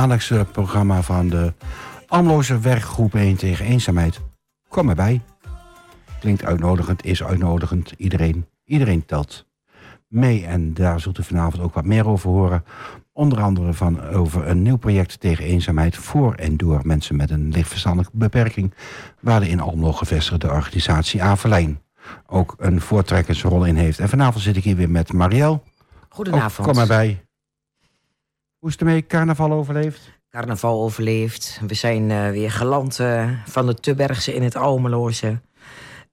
Maandelijkse programma van de Amloze Werkgroep 1 tegen eenzaamheid. Kom erbij. Klinkt uitnodigend, is uitnodigend. Iedereen, iedereen telt mee. En daar zult u vanavond ook wat meer over horen. Onder andere van over een nieuw project tegen eenzaamheid... voor en door mensen met een lichtverstandelijke beperking... waar de in Almelo gevestigde organisatie Averlijn ook een voortrekkersrol in heeft. En vanavond zit ik hier weer met Marielle. Goedenavond. kom erbij. Hoe is het ermee? Carnaval overleefd? Carnaval overleefd. We zijn uh, weer geland uh, van de Tubbergse in het Almeloze.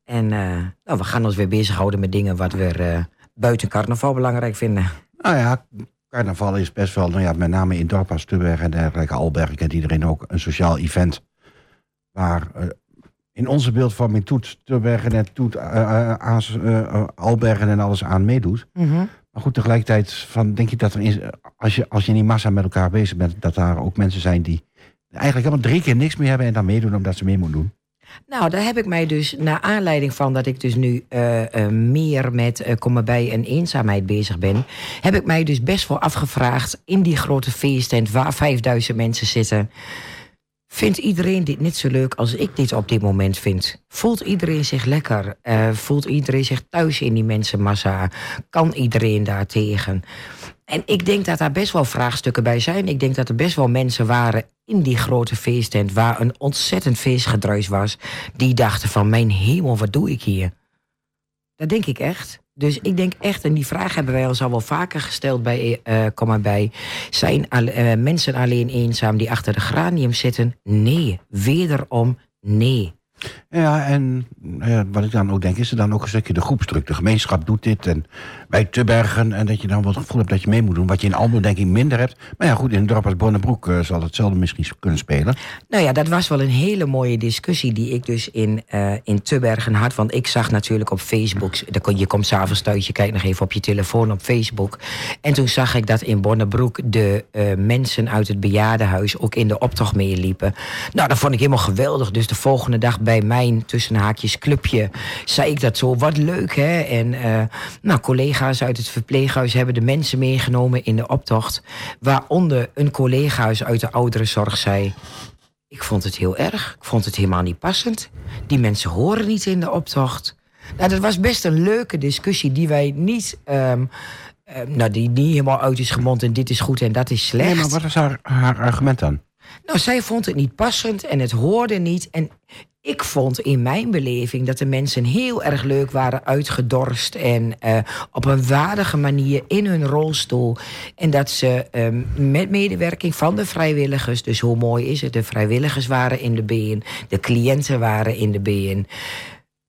En uh, nou, we gaan ons weer bezighouden met dingen wat we buiten carnaval belangrijk vinden. Nou ja, carnaval is best wel, nou ja, met name in dorp als Tubberg en dergelijke, Alberg kent iedereen ook een sociaal event. Waar in onze beeldvorming Toet Tubbergen en Toet Albergen en alles aan meedoet. Mm -hmm. Maar goed, tegelijkertijd van, denk ik dat er als, je, als je in die massa met elkaar bezig bent, dat daar ook mensen zijn die eigenlijk helemaal drie keer niks meer hebben en dan meedoen omdat ze mee moeten doen. Nou, daar heb ik mij dus, naar aanleiding van dat ik dus nu uh, uh, meer met uh, kom bij en eenzaamheid bezig ben, heb ik mij dus best wel afgevraagd in die grote feesttent waar 5000 mensen zitten. Vindt iedereen dit niet zo leuk als ik dit op dit moment vind? Voelt iedereen zich lekker? Uh, voelt iedereen zich thuis in die mensenmassa? Kan iedereen daar tegen? En ik denk dat daar best wel vraagstukken bij zijn. Ik denk dat er best wel mensen waren in die grote feesttent... waar een ontzettend feestgedruis was... die dachten van, mijn hemel, wat doe ik hier? Dat denk ik echt. Dus ik denk echt, en die vraag hebben wij ons al wel vaker gesteld bij uh, Kom maar bij. Zijn uh, mensen alleen eenzaam die achter de granium zitten? Nee. Wederom nee. Ja, en ja, wat ik dan ook denk, is er dan ook een stukje de groepsdruk. De gemeenschap doet dit en bij Tubbergen. En dat je dan wat het gevoel hebt dat je mee moet doen. Wat je in Almelo denk ik minder hebt. Maar ja, goed, in een dorp als Bonnebroek uh, zal hetzelfde misschien kunnen spelen. Nou ja, dat was wel een hele mooie discussie die ik dus in, uh, in Tubbergen had. Want ik zag natuurlijk op Facebook, je komt s'avonds thuis, je kijkt nog even op je telefoon op Facebook. En toen zag ik dat in Bonnebroek de uh, mensen uit het bejaardenhuis ook in de optocht meeliepen. Nou, dat vond ik helemaal geweldig. Dus de volgende dag bij mijn tussen haakjes clubje zei ik dat zo. Wat leuk, hè? En nou, collega's uit het verpleeghuis hebben de mensen meegenomen in de optocht. Waaronder een collega's uit de ouderenzorg zei... Ik vond het heel erg. Ik vond het helemaal niet passend. Die mensen horen niet in de optocht. Nou, dat was best een leuke discussie die wij niet... Um, uh, nou, die niet helemaal uit is gemond en dit is goed en dat is slecht. Nee, maar wat is haar, haar argument dan? Nou, zij vond het niet passend en het hoorde niet. En ik vond in mijn beleving dat de mensen heel erg leuk waren uitgedorst. En uh, op een waardige manier in hun rolstoel. En dat ze um, met medewerking van de vrijwilligers. Dus hoe mooi is het? De vrijwilligers waren in de BN. De cliënten waren in de BN.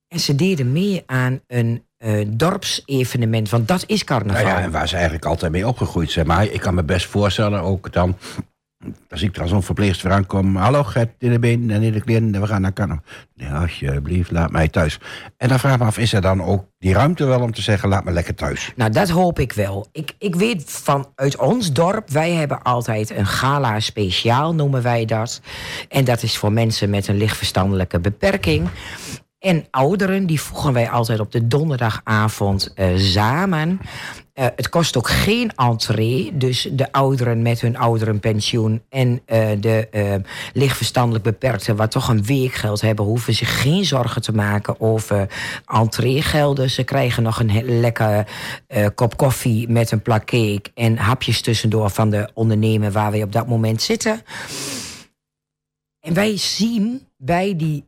En ze deden mee aan een uh, dorpsevenement. Want dat is carnaval. Nou ja, en waar ze eigenlijk altijd mee opgegroeid zijn. Maar ik kan me best voorstellen ook dan als ik dan zo'n verpleegster aankom... hallo Gert, in de been en in de kleren, we gaan naar Canada. Nee, alsjeblieft, laat mij thuis. En dan vraag ik me af, is er dan ook die ruimte wel om te zeggen... laat me lekker thuis? Nou, dat hoop ik wel. Ik, ik weet vanuit ons dorp, wij hebben altijd een gala speciaal, noemen wij dat. En dat is voor mensen met een lichtverstandelijke beperking... En ouderen, die voegen wij altijd op de donderdagavond uh, samen. Uh, het kost ook geen entree. Dus de ouderen met hun ouderenpensioen en uh, de lichtverstandelijk beperkten, wat toch een weekgeld hebben, hoeven zich geen zorgen te maken over entreegelden. Ze krijgen nog een lekker kop koffie met een plak cake en hapjes tussendoor van de ondernemer waar we op dat moment zitten. En wij zien bij die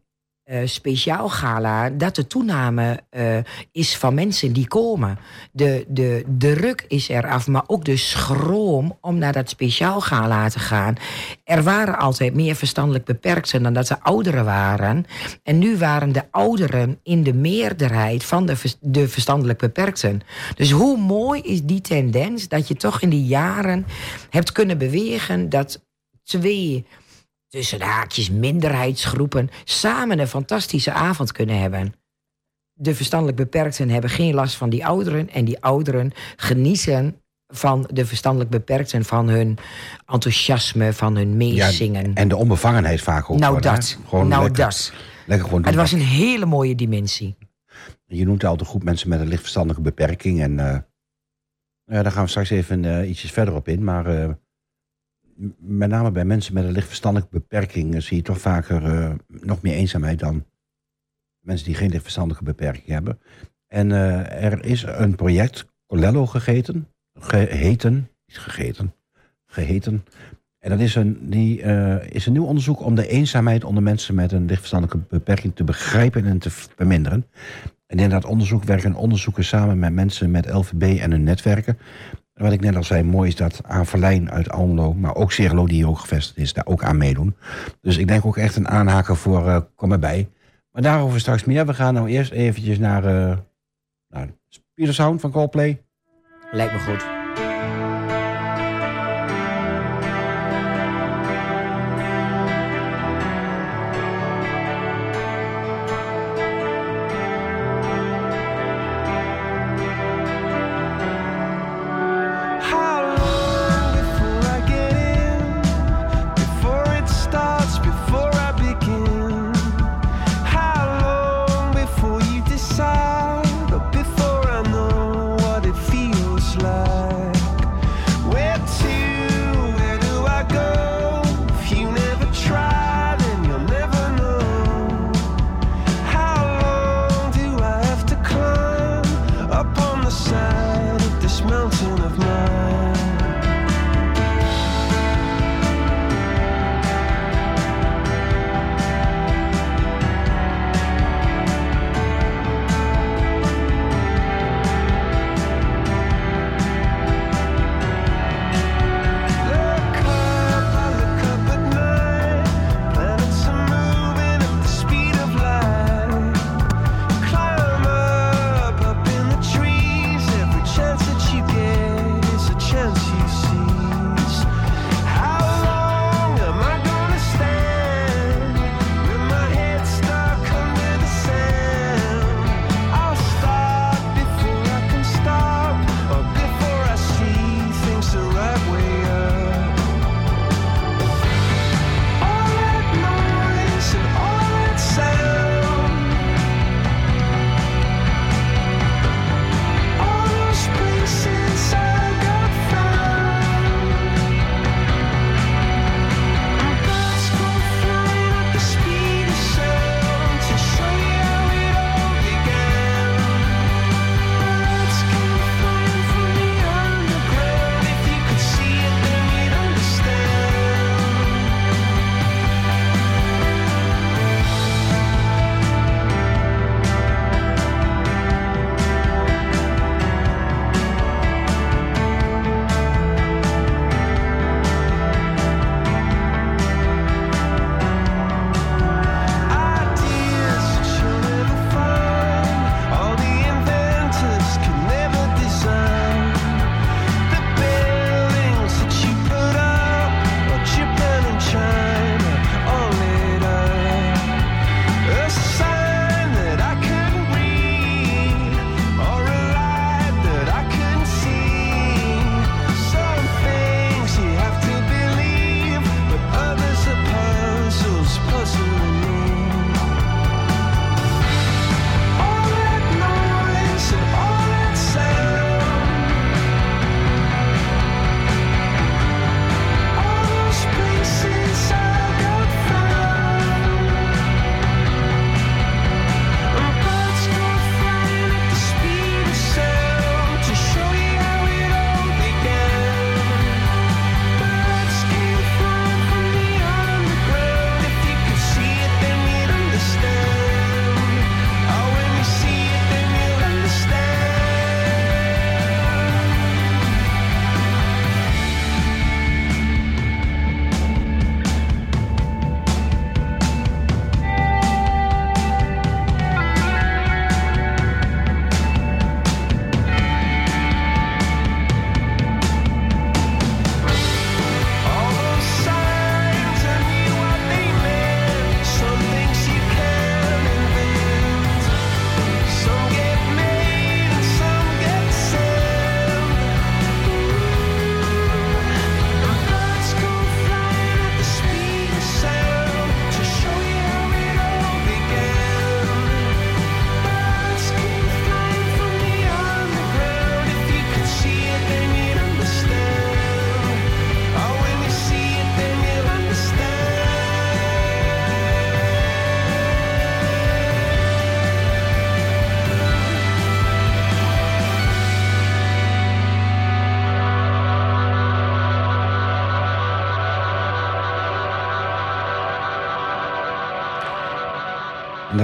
uh, speciaal gala dat de toename uh, is van mensen die komen. De, de, de druk is eraf, maar ook de schroom om naar dat speciaal gala te gaan. Er waren altijd meer verstandelijk beperkten dan dat ze ouderen waren. En nu waren de ouderen in de meerderheid van de, de verstandelijk beperkten. Dus hoe mooi is die tendens dat je toch in die jaren hebt kunnen bewegen dat twee tussen haakjes minderheidsgroepen samen een fantastische avond kunnen hebben. De verstandelijk beperkten hebben geen last van die ouderen en die ouderen genieten van de verstandelijk beperkten, van hun enthousiasme, van hun meezingen. Ja, en de onbevangenheid vaak ook. Nou dat, gewoon nou lekker, dat. Lekker gewoon Het was een hele mooie dimensie. Je noemt al de groep mensen met een lichtverstandelijke beperking. En uh, ja, daar gaan we straks even uh, ietsjes verder op in. Maar uh, met name bij mensen met een lichtverstandelijke beperking eh, zie je toch vaker eh, nog meer eenzaamheid dan mensen die geen lichtverstandelijke beperking hebben. En eh, er is een project, Colello gegeten, geheten, niet gegeten, geheten. En dat is een, die, is een nieuw onderzoek om de eenzaamheid onder mensen met een lichtverstandelijke beperking te begrijpen en te verminderen. En in dat onderzoek werken onderzoekers samen met mensen met LVB en hun netwerken. En wat ik net al zei, mooi is dat aan uit Almelo, maar ook Cirlo die hier ook gevestigd is, daar ook aan meedoen. Dus ik denk ook echt een aanhaker voor eh, Kom erbij. Maar daarover straks meer. We gaan nou eerst eventjes naar, uh, naar Peter Sound van Coldplay. Lijkt me goed.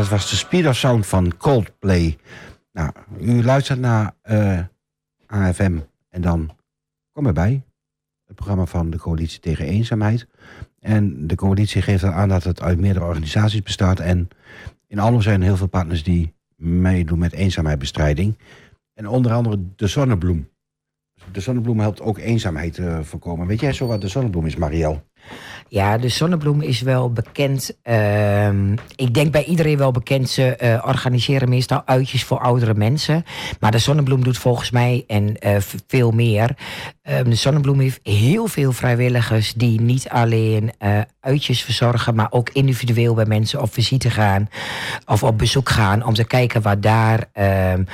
Dat was de Speed of Sound van Coldplay. Nou, u luistert naar eh, AFM en dan kom erbij. Het programma van de Coalitie tegen Eenzaamheid. En de coalitie geeft aan dat het uit meerdere organisaties bestaat. En in Allo zijn heel veel partners die meedoen met eenzaamheidsbestrijding. En onder andere de Zonnebloem. De Zonnebloem helpt ook eenzaamheid eh, voorkomen. Weet jij zo wat de Zonnebloem is, Marielle? Ja, de Zonnebloem is wel bekend. ehm, ik denk bij iedereen wel bekend. Ze eh, organiseren meestal uitjes voor oudere mensen. Maar de Zonnebloem doet volgens mij en eh, veel meer. Ehm, de Zonnebloem heeft heel veel vrijwilligers die niet alleen eh, uitjes verzorgen, maar ook individueel bij mensen op visite gaan of op bezoek gaan om te kijken wat daar ehm,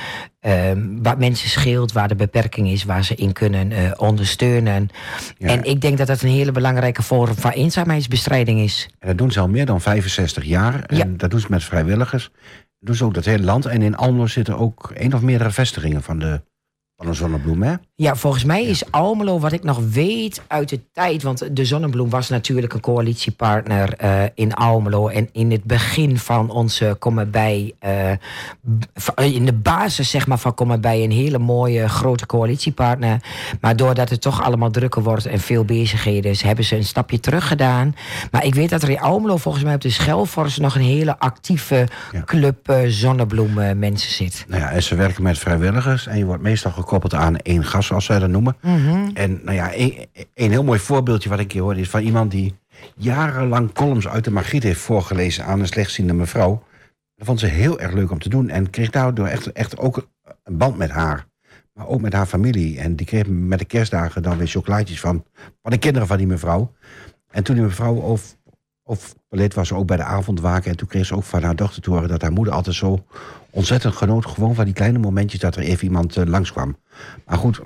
wat mensen scheelt, waar de beperking is, waar ze in kunnen ondersteunen. Ja. En ik denk dat dat een hele belangrijke vorm van eenzaamheidsbestrijding is. En dat doen ze al meer dan 65 jaar. En Ja. dat doen ze met vrijwilligers. Dat doen ze ook dat hele land. En in Almelo zitten ook één of meerdere vestigingen van de, van de Zonnebloem. Hè? Ja, volgens mij is Almelo, wat ik nog weet uit de tijd... want de Zonnebloem was natuurlijk een coalitiepartner eh, in Almelo... en in het begin van onze Kom bij... eh, b- in de basis zeg maar, van Kom bij... een hele mooie grote coalitiepartner. Maar doordat het toch allemaal drukker wordt en veel bezigheden is... hebben ze een stapje terug gedaan. Maar ik weet dat er in Almelo volgens mij op de Schelvorst... nog een hele actieve Ja. club eh, Zonnebloem eh, mensen zit. Nou ja, en ze werken met vrijwilligers. En je wordt meestal gekoppeld aan één gas, zoals zij dat noemen. En nou ja, een, een heel mooi voorbeeldje wat ik hier hoorde... is van iemand die jarenlang columns uit de Margriet heeft voorgelezen... aan een slechtziende mevrouw. Dat vond ze heel erg leuk om te doen. En kreeg daardoor echt, echt ook een band met haar. Maar ook met haar familie. En die kreeg met de kerstdagen dan weer chocolaatjes van, van de kinderen van die mevrouw. En toen die mevrouw of, of lid was ze ook bij de avondwaken. En toen kreeg ze ook van haar dochter te horen dat haar moeder altijd zo ontzettend genoot. Gewoon van die kleine momentjes dat er even iemand eh, langskwam. Maar goed,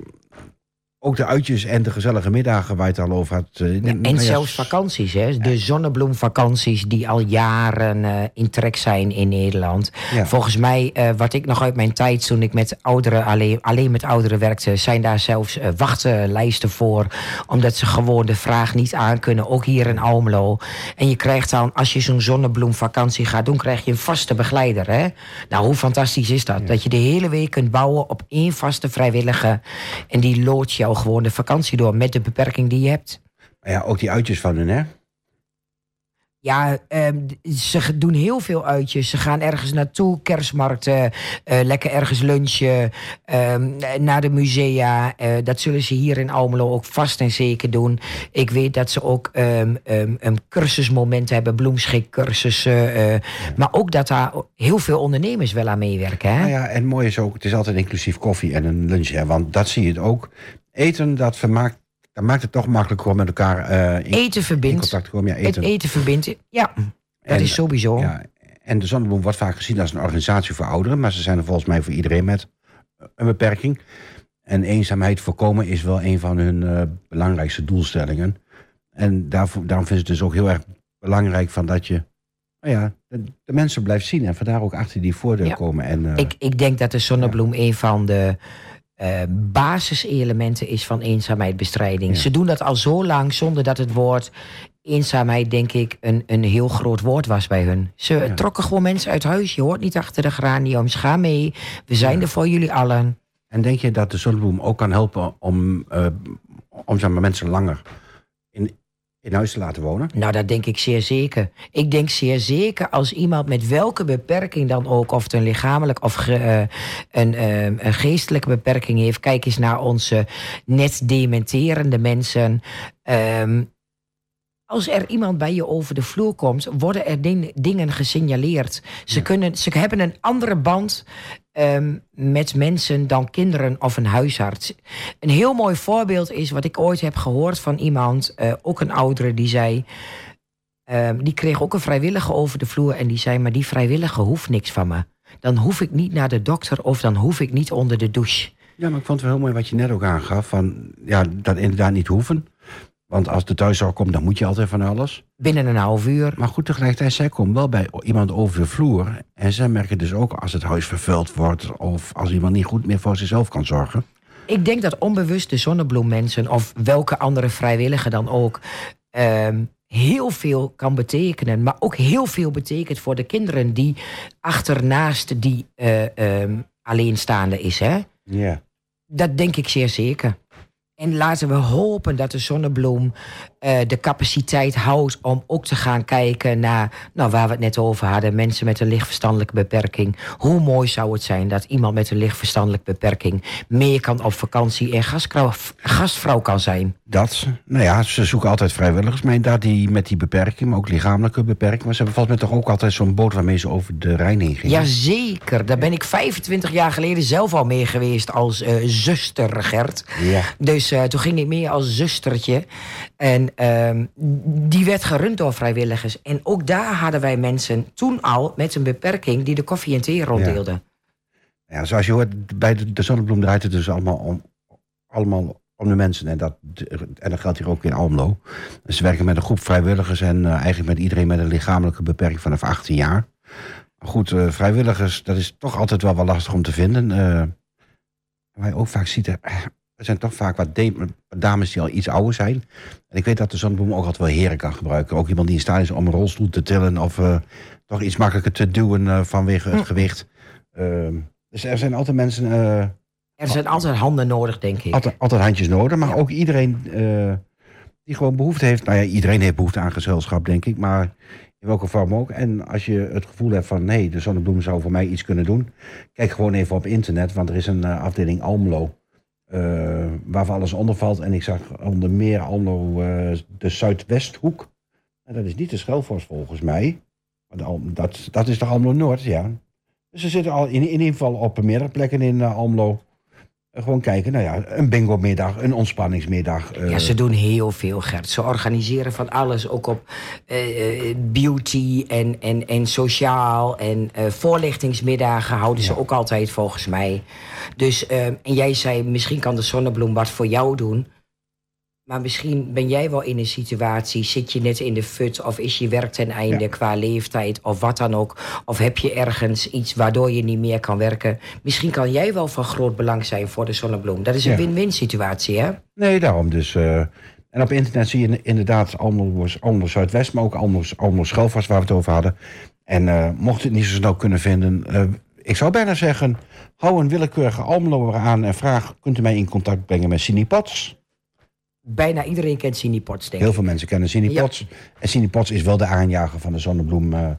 ook de uitjes en de gezellige middagen waar je het al over had. eh, Ja, nou en zelfs vakanties, hè? de zonnebloemvakanties die al jaren eh, in trek zijn in Nederland. Ja. Volgens mij, eh, wat ik nog uit mijn tijd toen ik met ouderen alleen, alleen met ouderen werkte, zijn daar zelfs wachtlijsten voor, omdat ze gewoon de vraag niet aankunnen, ook hier in Almelo. En je krijgt dan, als je zo'n zonnebloemvakantie gaat doen, krijg je een vaste begeleider. Hè? Nou, hoe fantastisch is dat? Dat je de hele week kunt bouwen op één vaste vrijwillige en die loodt jou gewoon de vakantie door met de beperking die je hebt. Maar ja, ook die uitjes van hun, hè? Ja, ehm, ze doen heel veel uitjes. Ze gaan ergens naartoe, kerstmarkten, eh, lekker ergens lunchen, ehm, naar de musea. Eh, dat zullen ze hier in Almelo ook vast en zeker doen. Ik weet dat ze ook ehm, een cursusmoment hebben, bloemschikcursussen. eh, Maar ook dat daar heel veel ondernemers wel aan meewerken. Hè? Nou ja, en mooi is ook, het is altijd inclusief koffie en een lunch. Hè, want dat zie je het ook. Eten, dat, vermaakt, dat maakt het toch makkelijk om met elkaar eh, in, Eten in verbindt. contact te komen. Ja, Het eten. eten verbindt. Ja, dat is sowieso. Ja, en de Zonnebloem wordt vaak gezien als een organisatie voor ouderen. Maar ze zijn er volgens mij voor iedereen met een beperking. En eenzaamheid voorkomen is wel een van hun eh, belangrijkste doelstellingen. En daarvoor, daarom vinden ze het dus ook heel erg belangrijk van dat je nou ja, de, de mensen blijft zien. En vandaar ook achter die voordeur Ja. komen. En, eh, Ik, ik denk dat de zonnebloem een van de eh, basiselementen is van eenzaamheidsbestrijding. Ja. Ze doen dat al zo lang zonder dat het woord eenzaamheid, denk ik, een, een heel groot woord was bij hun. Ze Ja. trokken gewoon mensen uit huis. Je hoort niet achter de graniums. Ga mee. We zijn er voor jullie allen. En denk je dat de Zonnebloem ook kan helpen om, eh, om zeg maar, mensen langer in, huis te laten wonen? Nou, dat denk ik zeer zeker. Ik denk zeer zeker als iemand met welke beperking dan ook, of het een lichamelijk of eh, een, eh, een geestelijke beperking heeft. Kijk eens naar onze net dementerende mensen. Ehm, als er iemand bij je over de vloer komt, worden er ding- dingen gesignaleerd. Ze, kunnen, ze hebben een andere band ehm, met mensen dan kinderen of een huisarts. Een heel mooi voorbeeld is wat ik ooit heb gehoord van iemand, eh, ook een oudere, die zei. ehm, die kreeg ook een vrijwillige over de vloer en die zei: Maar die vrijwillige hoeft niks van me. Dan hoef ik niet naar de dokter of dan hoef ik niet onder de douche. Ja, maar ik vond het wel heel mooi wat je net ook aangaf. Van, ja, dat inderdaad niet hoeven. Want als de thuiszorg komt, dan moet je altijd van alles. Binnen een half uur. Maar goed, tegelijkertijd, zij komt wel bij iemand over de vloer. En zij merken dus ook als het huis vervuild wordt... of als iemand niet goed meer voor zichzelf kan zorgen. Ik denk dat onbewust de zonnebloemmensen of welke andere vrijwilliger dan ook. ehm, heel veel kan betekenen. Maar ook heel veel betekent voor de kinderen die achternaast die eh, ehm, alleenstaande is. Hè? Ja. Dat denk ik zeer zeker. En laten we hopen dat de zonnebloem eh, de capaciteit houdt om ook te gaan kijken naar, nou, waar we het net over hadden, mensen met een lichtverstandelijke beperking. Hoe mooi zou het zijn dat iemand met een lichtverstandelijke beperking meer kan op vakantie en gastvrouw, gastvrouw kan zijn? Dat, nou ja, ze zoeken altijd vrijwilligers, maar inderdaad die met die beperking, maar ook lichamelijke beperking. Maar ze hebben volgens mij toch ook altijd zo'n boot waarmee ze over de Rijn heen gingen. Jazeker, daar ben ik 25 jaar geleden zelf al mee geweest als eh, zuster Gert. Ja. Dus eh, toen ging ik mee als zustertje. En ehm, die werd gerund door vrijwilligers. En ook daar hadden wij mensen toen al met een beperking die de koffie en thee ronddeelden. Ja, zoals je hoort, bij de, zonnebloem draait het dus allemaal om, allemaal om de mensen. En dat, en dat geldt hier ook in Almelo. Ze werken met een groep vrijwilligers en eh, eigenlijk met iedereen met een lichamelijke beperking vanaf 18 jaar. Goed, eh, vrijwilligers, dat is toch altijd wel wel lastig om te vinden. Eh waar je ook vaak ziet, er, er zijn toch vaak wat dames die al iets ouder zijn. En ik weet dat de zonnebloem ook altijd wel heren kan gebruiken. Ook iemand die in staat is om een rolstoel te tillen of eh, toch iets makkelijker te duwen eh, vanwege het gewicht. Ehm, dus er zijn altijd mensen, eh, Er zijn altijd handen nodig, denk ik. altijd, altijd handjes nodig. Maar Ja. ook iedereen die gewoon behoefte heeft. Nou ja, iedereen heeft behoefte aan gezelschap, denk ik. Maar in welke vorm ook. En als je het gevoel hebt van, nee, de zonnebloem zou voor mij iets kunnen doen. Kijk gewoon even op internet, want er is een afdeling Almelo. Eh, waarvan alles onder valt. En ik zag onder meer Almelo eh, de Zuidwesthoek. En dat is niet de Schelfors volgens mij. Dat, dat is de Almelo Noord, ja. Dus ze zitten al in, in ieder geval op meerdere plekken in eh, Almelo. Eh, Gewoon kijken, nou ja, een bingo-middag, een ontspanningsmiddag. eh, Ja, ze doen heel veel, Gert. Ze organiseren van alles, ook op eh, eh, beauty en, en, en sociaal. En eh, voorlichtingsmiddagen houden ze ook altijd, volgens mij. Dus, eh, en jij zei, misschien kan de zonnebloem wat voor jou doen. Maar misschien ben jij wel in een situatie, zit je net in de fut... of is je werk ten einde Ja. qua leeftijd of wat dan ook... of heb je ergens iets waardoor je niet meer kan werken. Misschien kan jij wel van groot belang zijn voor de zonnebloem. Dat is een Ja. win-win situatie, hè? Nee, daarom dus. eh, en op internet zie je inderdaad Almelo, Almelo Zuidwest, maar ook Almelo Schelfas, waar we het over hadden. En eh, mocht het niet zo snel kunnen vinden, eh, ik zou bijna zeggen, hou een willekeurige Almelo aan en vraag, kunt u mij in contact brengen met Cine Potts? Bijna iedereen kent Cindy Potts, denk Heel veel mensen kennen Cine Ja. Potts. En Cine Potts is wel de aanjager van de zonnebloem eh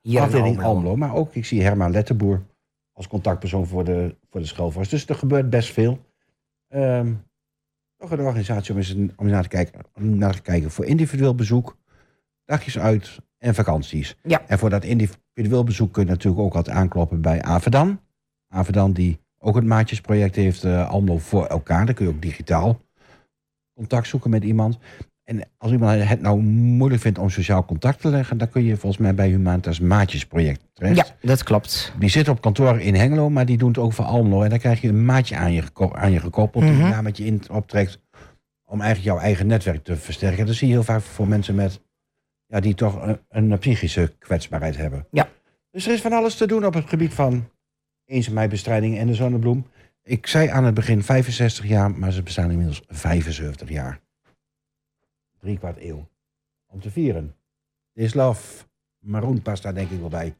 Hier in afdeling Almelo. Almelo. Maar ook, ik zie Herman Lettenboer als contactpersoon voor de, voor de. Dus er gebeurt best veel. Ehm toch een organisatie om eens, om naar, te kijken, om naar te kijken voor individueel bezoek, dagjes uit en vakanties. Ja. En voor dat individueel bezoek kun je natuurlijk ook altijd aankloppen bij Avedan. Avedan die ook het maatjesproject heeft, eh Almelo voor elkaar. Dan kun je ook digitaal contact zoeken met iemand. En als iemand het nou moeilijk vindt om sociaal contact te leggen, dan kun je volgens mij bij Humanitas Maatjesproject terecht. Ja, dat klopt. Die zitten op kantoor in Hengelo, maar die doen het ook voor Almelo. En dan krijg je een maatje aan je, aan je gekoppeld, die Mhm. daar met je in optrekt om eigenlijk jouw eigen netwerk te versterken. Dat zie je heel vaak voor mensen met, ja, die toch een, een psychische kwetsbaarheid hebben. Ja. Dus er is van alles te doen op het gebied van eenzaamheidbestrijding en de zonnebloem. Ik zei aan het begin 65 jaar, maar ze bestaan inmiddels 75 jaar. Drie kwart eeuw. Om te vieren. This love. Maroon past daar denk ik wel bij.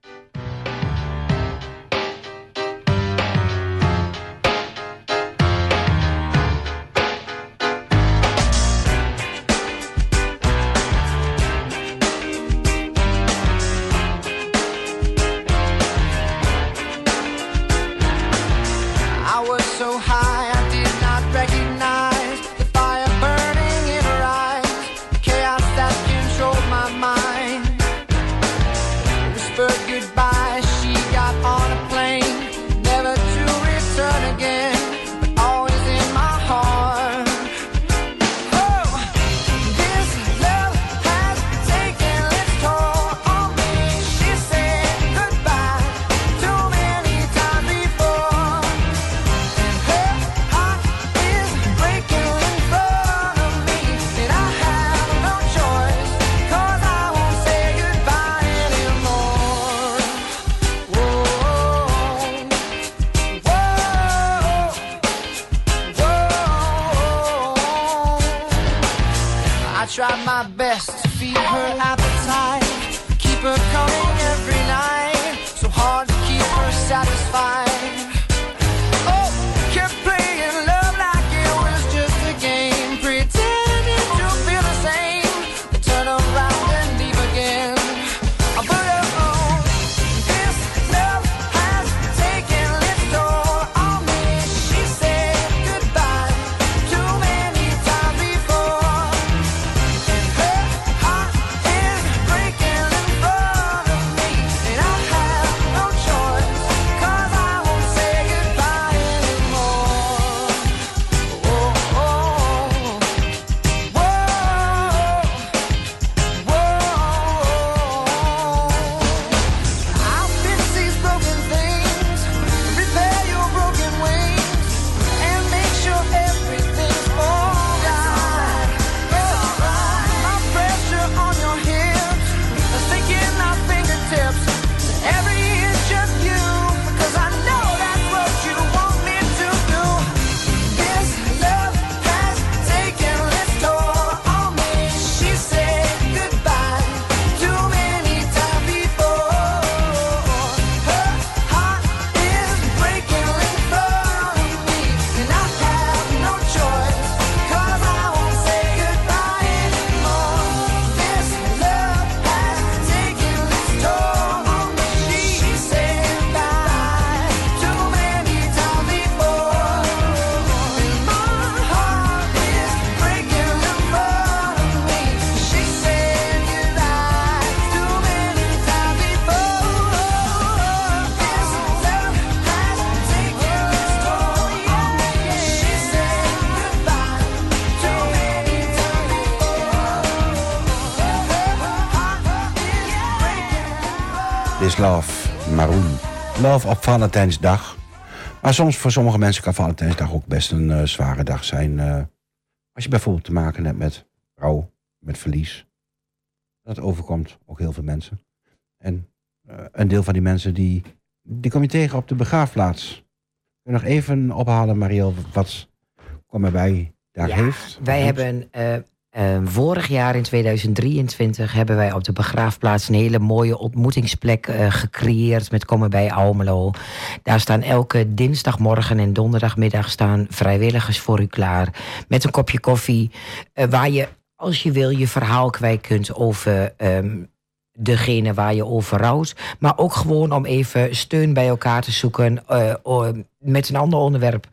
Valentijnsdag. Maar soms voor sommige mensen kan Valentijnsdag ook best een eh, zware dag zijn. eh, als je bijvoorbeeld te maken hebt met rouw, met verlies. Dat overkomt ook heel veel mensen. En eh, een deel van die mensen die, die kom je tegen op de begraafplaats. Kun je nog even ophalen, Mariel, wat kom erbij daar Ja, heeft? Wij hebben eh, eh, vorig jaar in 2023 hebben wij op de begraafplaats een hele mooie ontmoetingsplek eh, gecreëerd met Komen bij Almelo. Daar staan elke dinsdagmorgen en donderdagmiddag staan vrijwilligers voor u klaar met een kopje koffie, eh, waar je als je wil je verhaal kwijt kunt over ehm, degene waar je over rouwt. Maar ook gewoon om even steun bij elkaar te zoeken eh, met een ander onderwerp.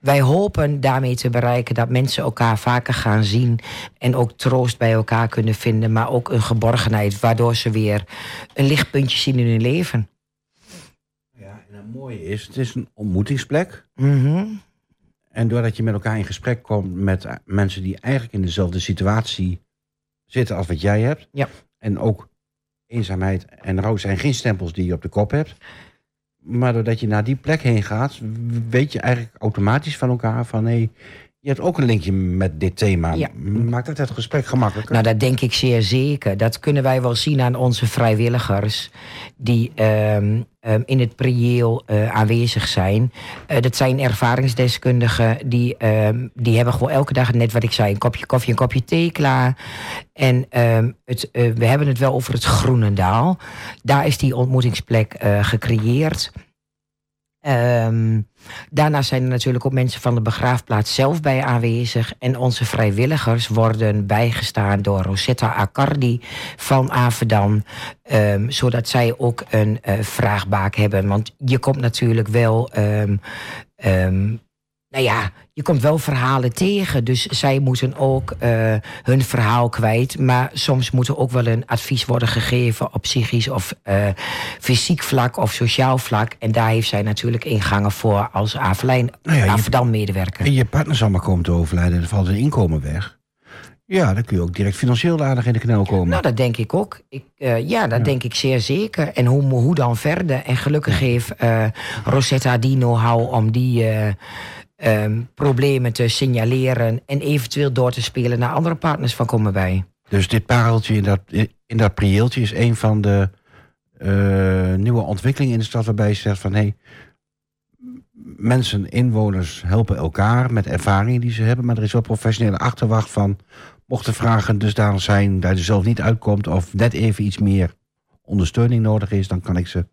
Wij hopen daarmee te bereiken dat mensen elkaar vaker gaan zien. En ook troost bij elkaar kunnen vinden. Maar ook een geborgenheid, waardoor ze weer een lichtpuntje zien in hun leven. Ja, en het mooie is, het is een ontmoetingsplek. Mhm. En doordat je met elkaar in gesprek komt met mensen die eigenlijk in dezelfde situatie zitten als wat jij hebt. Ja. En ook eenzaamheid en rouw zijn geen stempels die je op de kop hebt. Maar doordat je naar die plek heen gaat, weet je eigenlijk automatisch van elkaar van hé, je hebt ook een linkje met dit thema. Ja. Maakt dat het gesprek gemakkelijker? Nou, dat denk ik zeer zeker. Dat kunnen wij wel zien aan onze vrijwilligers die ehm, ehm, in het prieel eh, aanwezig zijn. Eh, dat zijn ervaringsdeskundigen die, ehm, die hebben gewoon elke dag, net wat ik zei, een kopje koffie, een kopje thee klaar. En het, eh, we hebben het wel over het Groenendaal. Daar is die ontmoetingsplek gecreëerd. Ehm, daarnaast zijn er natuurlijk ook mensen van de begraafplaats zelf bij aanwezig. En onze vrijwilligers worden bijgestaan door Rosetta Accardi van Avedan. ehm, zodat zij ook een eh, vraagbaak hebben. Want je komt natuurlijk wel. ehm, nou ja, je komt wel verhalen tegen. Dus zij moeten ook eh, hun verhaal kwijt. Maar soms moet er ook wel een advies worden gegeven op psychisch of eh, fysiek vlak of sociaal vlak. En daar heeft zij natuurlijk ingangen voor als Avelijn, Nou ja, Avedan-medewerker. En je partner zal maar komen te overlijden en er valt een inkomen weg. Ja, dan kun je ook direct financieel aardig in de knel komen. Nou, dat denk ik ook. Ik, eh, ja, dat denk ik zeer zeker. En hoe, hoe dan verder? En gelukkig heeft Rosetta die know-how om die ehm, problemen te signaleren... en eventueel door te spelen naar andere partners van Komen Bij. Dus dit pareltje in dat, in dat prieeltje is een van de eh, nieuwe ontwikkelingen in de stad waarbij je zegt van hé, hey, mensen, inwoners helpen elkaar met ervaringen die ze hebben, maar er is wel professionele achterwacht van Mocht de vragen dusdanig zijn dat je zelf niet uitkomt... of net even iets meer ondersteuning nodig is... dan kan ik ze...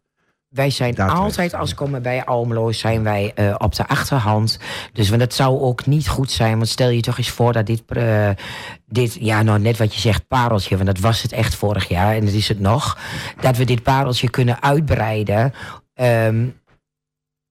Wij zijn altijd, als we komen bij Almelo, zijn wij eh, op de achterhand. Dus want het zou ook niet goed zijn. Want stel je toch eens voor dat dit, eh, dit, ja, nou net wat je zegt, pareltje, want dat was het echt vorig jaar en dat is het nog. Dat we dit pareltje kunnen uitbreiden. Ehm,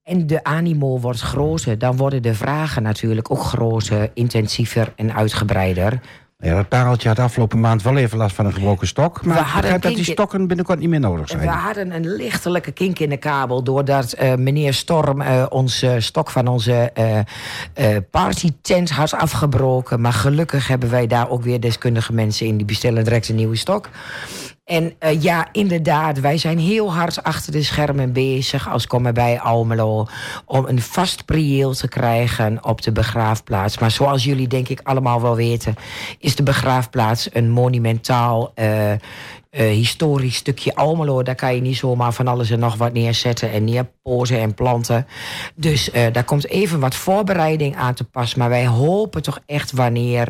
en de animo wordt groter, dan worden de vragen natuurlijk ook groter, intensiever en uitgebreider. Ja, dat pareltje had afgelopen maand wel even last van een gebroken stok. Maar We ik begrijp dat die stokken binnenkort niet meer nodig zijn. We hadden een lichtelijke kink in de kabel doordat eh, meneer Storm eh, onze stok van onze eh eh, partytent had afgebroken. Maar gelukkig hebben wij daar ook weer deskundige mensen in die bestellen direct een nieuwe stok. En eh, ja, inderdaad, wij zijn heel hard achter de schermen bezig als komen bij Almelo om een vast prieel te krijgen op de begraafplaats. Maar zoals jullie denk ik allemaal wel weten, is de begraafplaats een monumentaal eh, eh, historisch stukje Almelo. Daar kan je niet zomaar van alles en nog wat neerzetten en neerpozen en planten. Dus daar komt even wat voorbereiding aan te pas. Maar wij hopen toch echt wanneer.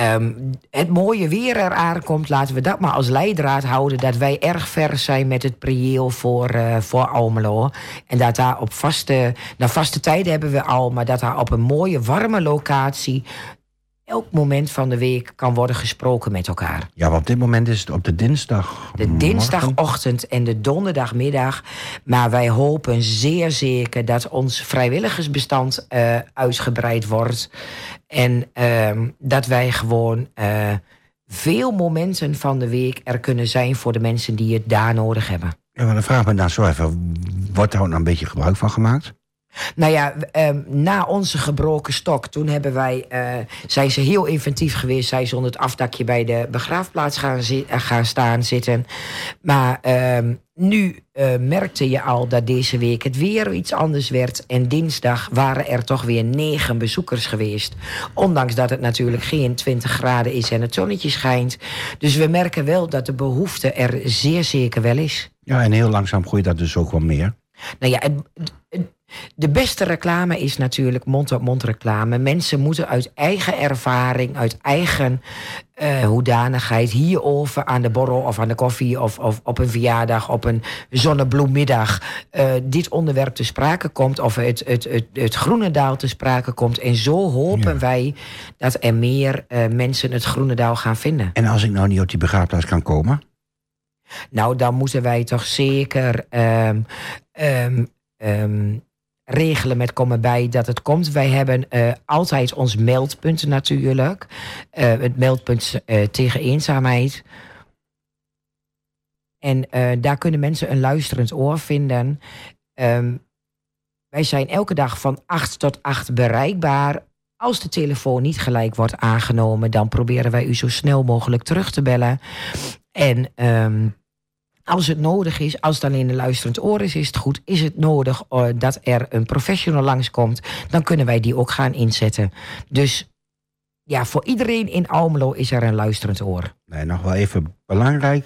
Ehm, het mooie weer eraan komt, laten we dat maar als leidraad houden. Dat wij erg ver zijn met het prieel voor, eh, voor Almelo. En dat daar op vaste, nou, vaste tijden hebben we al, maar dat daar op een mooie, warme locatie. Elk moment van de week kan worden gesproken met elkaar. Ja, want op dit moment is het op de dinsdag. De dinsdagochtend en de donderdagmiddag. Maar wij hopen zeer zeker dat ons vrijwilligersbestand eh, uitgebreid wordt. En ehm, dat wij gewoon eh, veel momenten van de week er kunnen zijn voor de mensen die het daar nodig hebben. Ja, maar dan vraag ik me nou zo even, wordt daar nou een beetje gebruik van gemaakt? Nou ja, ehm, na onze gebroken stok, toen hebben wij, eh, zijn ze heel inventief geweest. Zijn ze onder het afdakje bij de begraafplaats gaan, eh, gaan staan zitten. Maar ehm, nu eh, merkte je al dat deze week het weer iets anders werd. En dinsdag waren er toch weer negen bezoekers geweest. Ondanks dat het natuurlijk geen 20 graden is en het zonnetje schijnt. Dus we merken wel dat de behoefte er zeer zeker wel is. Ja, en heel langzaam groeit dat dus ook wel meer. Nou ja, het, de beste reclame is natuurlijk mond-op-mond reclame. Mensen moeten uit eigen ervaring, uit eigen eh, hoedanigheid hierover aan de borrel of aan de koffie of, of op een verjaardag, op een zonnebloemmiddag, eh, dit onderwerp te sprake komt of het, het, het, het Groenendaal te sprake komt. En zo hopen Ja. wij dat er meer eh, mensen het Groenendaal gaan vinden. En als ik nou niet op die begraafplaats kan komen? Nou, dan moeten wij toch zeker ehm, ehm, ehm, regelen met komen bij dat het komt. Wij hebben eh, altijd ons meldpunt natuurlijk. Eh, het meldpunt eh, tegen eenzaamheid. En daar kunnen mensen een luisterend oor vinden. Wij zijn elke dag van 8 tot 8 bereikbaar. Als de telefoon niet gelijk wordt aangenomen, dan proberen wij u zo snel mogelijk terug te bellen. En als het nodig is, als het alleen een luisterend oor is, is het goed. Is het nodig eh, dat er een professional langskomt, dan kunnen wij die ook gaan inzetten. Dus ja, voor iedereen in Almelo is er een luisterend oor. Nee, nog wel even belangrijk.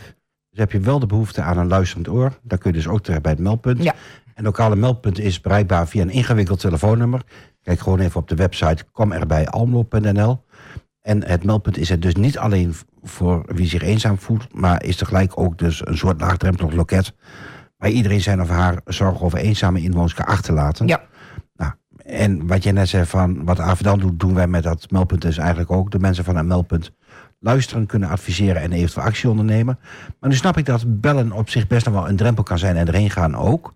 Dus heb je wel de behoefte aan een luisterend oor. Dan kun je dus ook terecht bij het meldpunt. Ja. En lokale meldpunt is bereikbaar via een ingewikkeld telefoonnummer. Kijk gewoon even op de website komerbijalmelo.nl. En het meldpunt is er dus niet alleen voor wie zich eenzaam voelt, maar is tegelijk ook dus een soort laagdrempelig loket waar iedereen zijn of haar zorg over eenzame inwoners kan achterlaten. Ja. Nou, en wat jij net zei van wat Avedan doet, doen wij met dat meldpunt dus eigenlijk ook. De mensen van het meldpunt luisteren, kunnen adviseren en eventueel actie ondernemen. Maar nu snap ik dat bellen op zich best nog wel een drempel kan zijn en erheen gaan ook.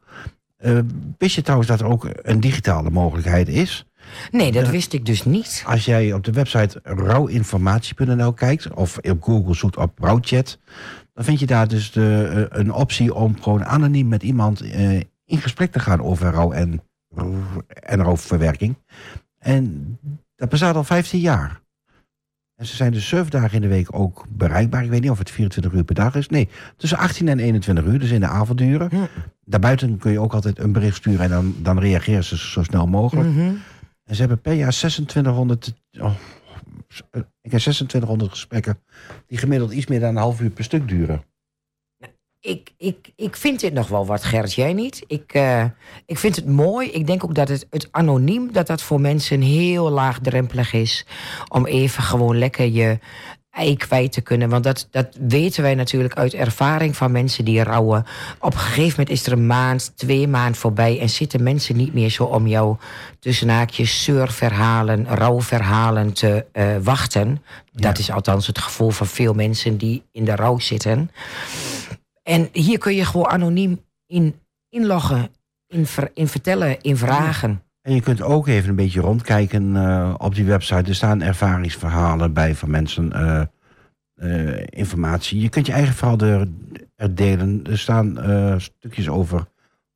Eh, wist je trouwens dat er ook een digitale mogelijkheid is? Nee, dat wist ik dus niet. Als jij op de website rouwinformatie.nl kijkt of op Google zoekt op rouwchat, dan vind je daar dus de, eh, een optie om gewoon anoniem met iemand eh, in gesprek te gaan over rouw en, en rouwverwerking. En dat bestaat al 15 jaar. En ze zijn dus 7 dagen in de week ook bereikbaar. Ik weet niet of het 24 uur per dag is. Nee, tussen 18 en 21 uur, dus in de avonduren. Daarbuiten kun je ook altijd een bericht sturen en dan, dan reageren ze zo snel mogelijk. Mhm. En ze hebben per jaar 2600, oh, ik heb 2600 gesprekken die gemiddeld iets meer dan een half uur per stuk duren. ik, ik, ik vind dit nog wel wat, Gert. Jij niet? Ik, eh, ik vind het mooi. Ik denk ook dat het, het anoniem... dat dat voor mensen heel laagdrempelig is... om even gewoon lekker je ei kwijt te kunnen. Want dat, dat weten wij natuurlijk uit ervaring van mensen die rouwen. Op een gegeven moment is er een maand, twee maanden voorbij... en zitten mensen niet meer zo om jou tussen haakjes zeurverhalen, rouwverhalen te eh, wachten. Dat is althans het gevoel van veel mensen die in de rouw zitten. En hier kun je gewoon anoniem in inloggen, in, ver- in vertellen, in vragen. En je kunt ook even een beetje rondkijken eh, op die website. Er staan ervaringsverhalen bij van mensen, eh, eh, informatie. Je kunt je eigen verhaal er, er delen. Er staan stukjes over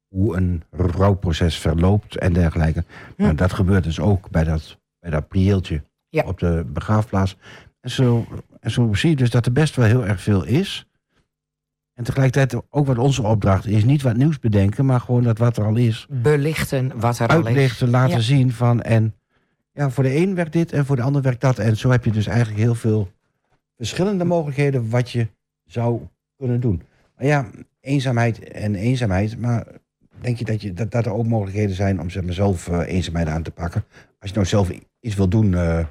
hoe een rouwproces verloopt en dergelijke. Nou, dat gebeurt dus ook bij dat, bij dat prieeltje Ja. op de begraafplaats. En zo, en zo zie je dus dat er best wel heel erg veel is. En tegelijkertijd ook wat onze opdracht is. Niet wat nieuws bedenken, maar gewoon dat wat er al is Belichten wat er al is. uitlichten, laten Ja. zien van en ja, voor de een werkt dit en voor de ander werkt dat. En zo heb je dus eigenlijk heel veel verschillende mogelijkheden wat je zou kunnen doen. Maar ja, eenzaamheid en eenzaamheid, maar denk je dat, je, dat, dat er ook mogelijkheden zijn om zeg maar, zelf eh, eenzaamheid aan te pakken? Als je nou zelf iets wil doen, eh,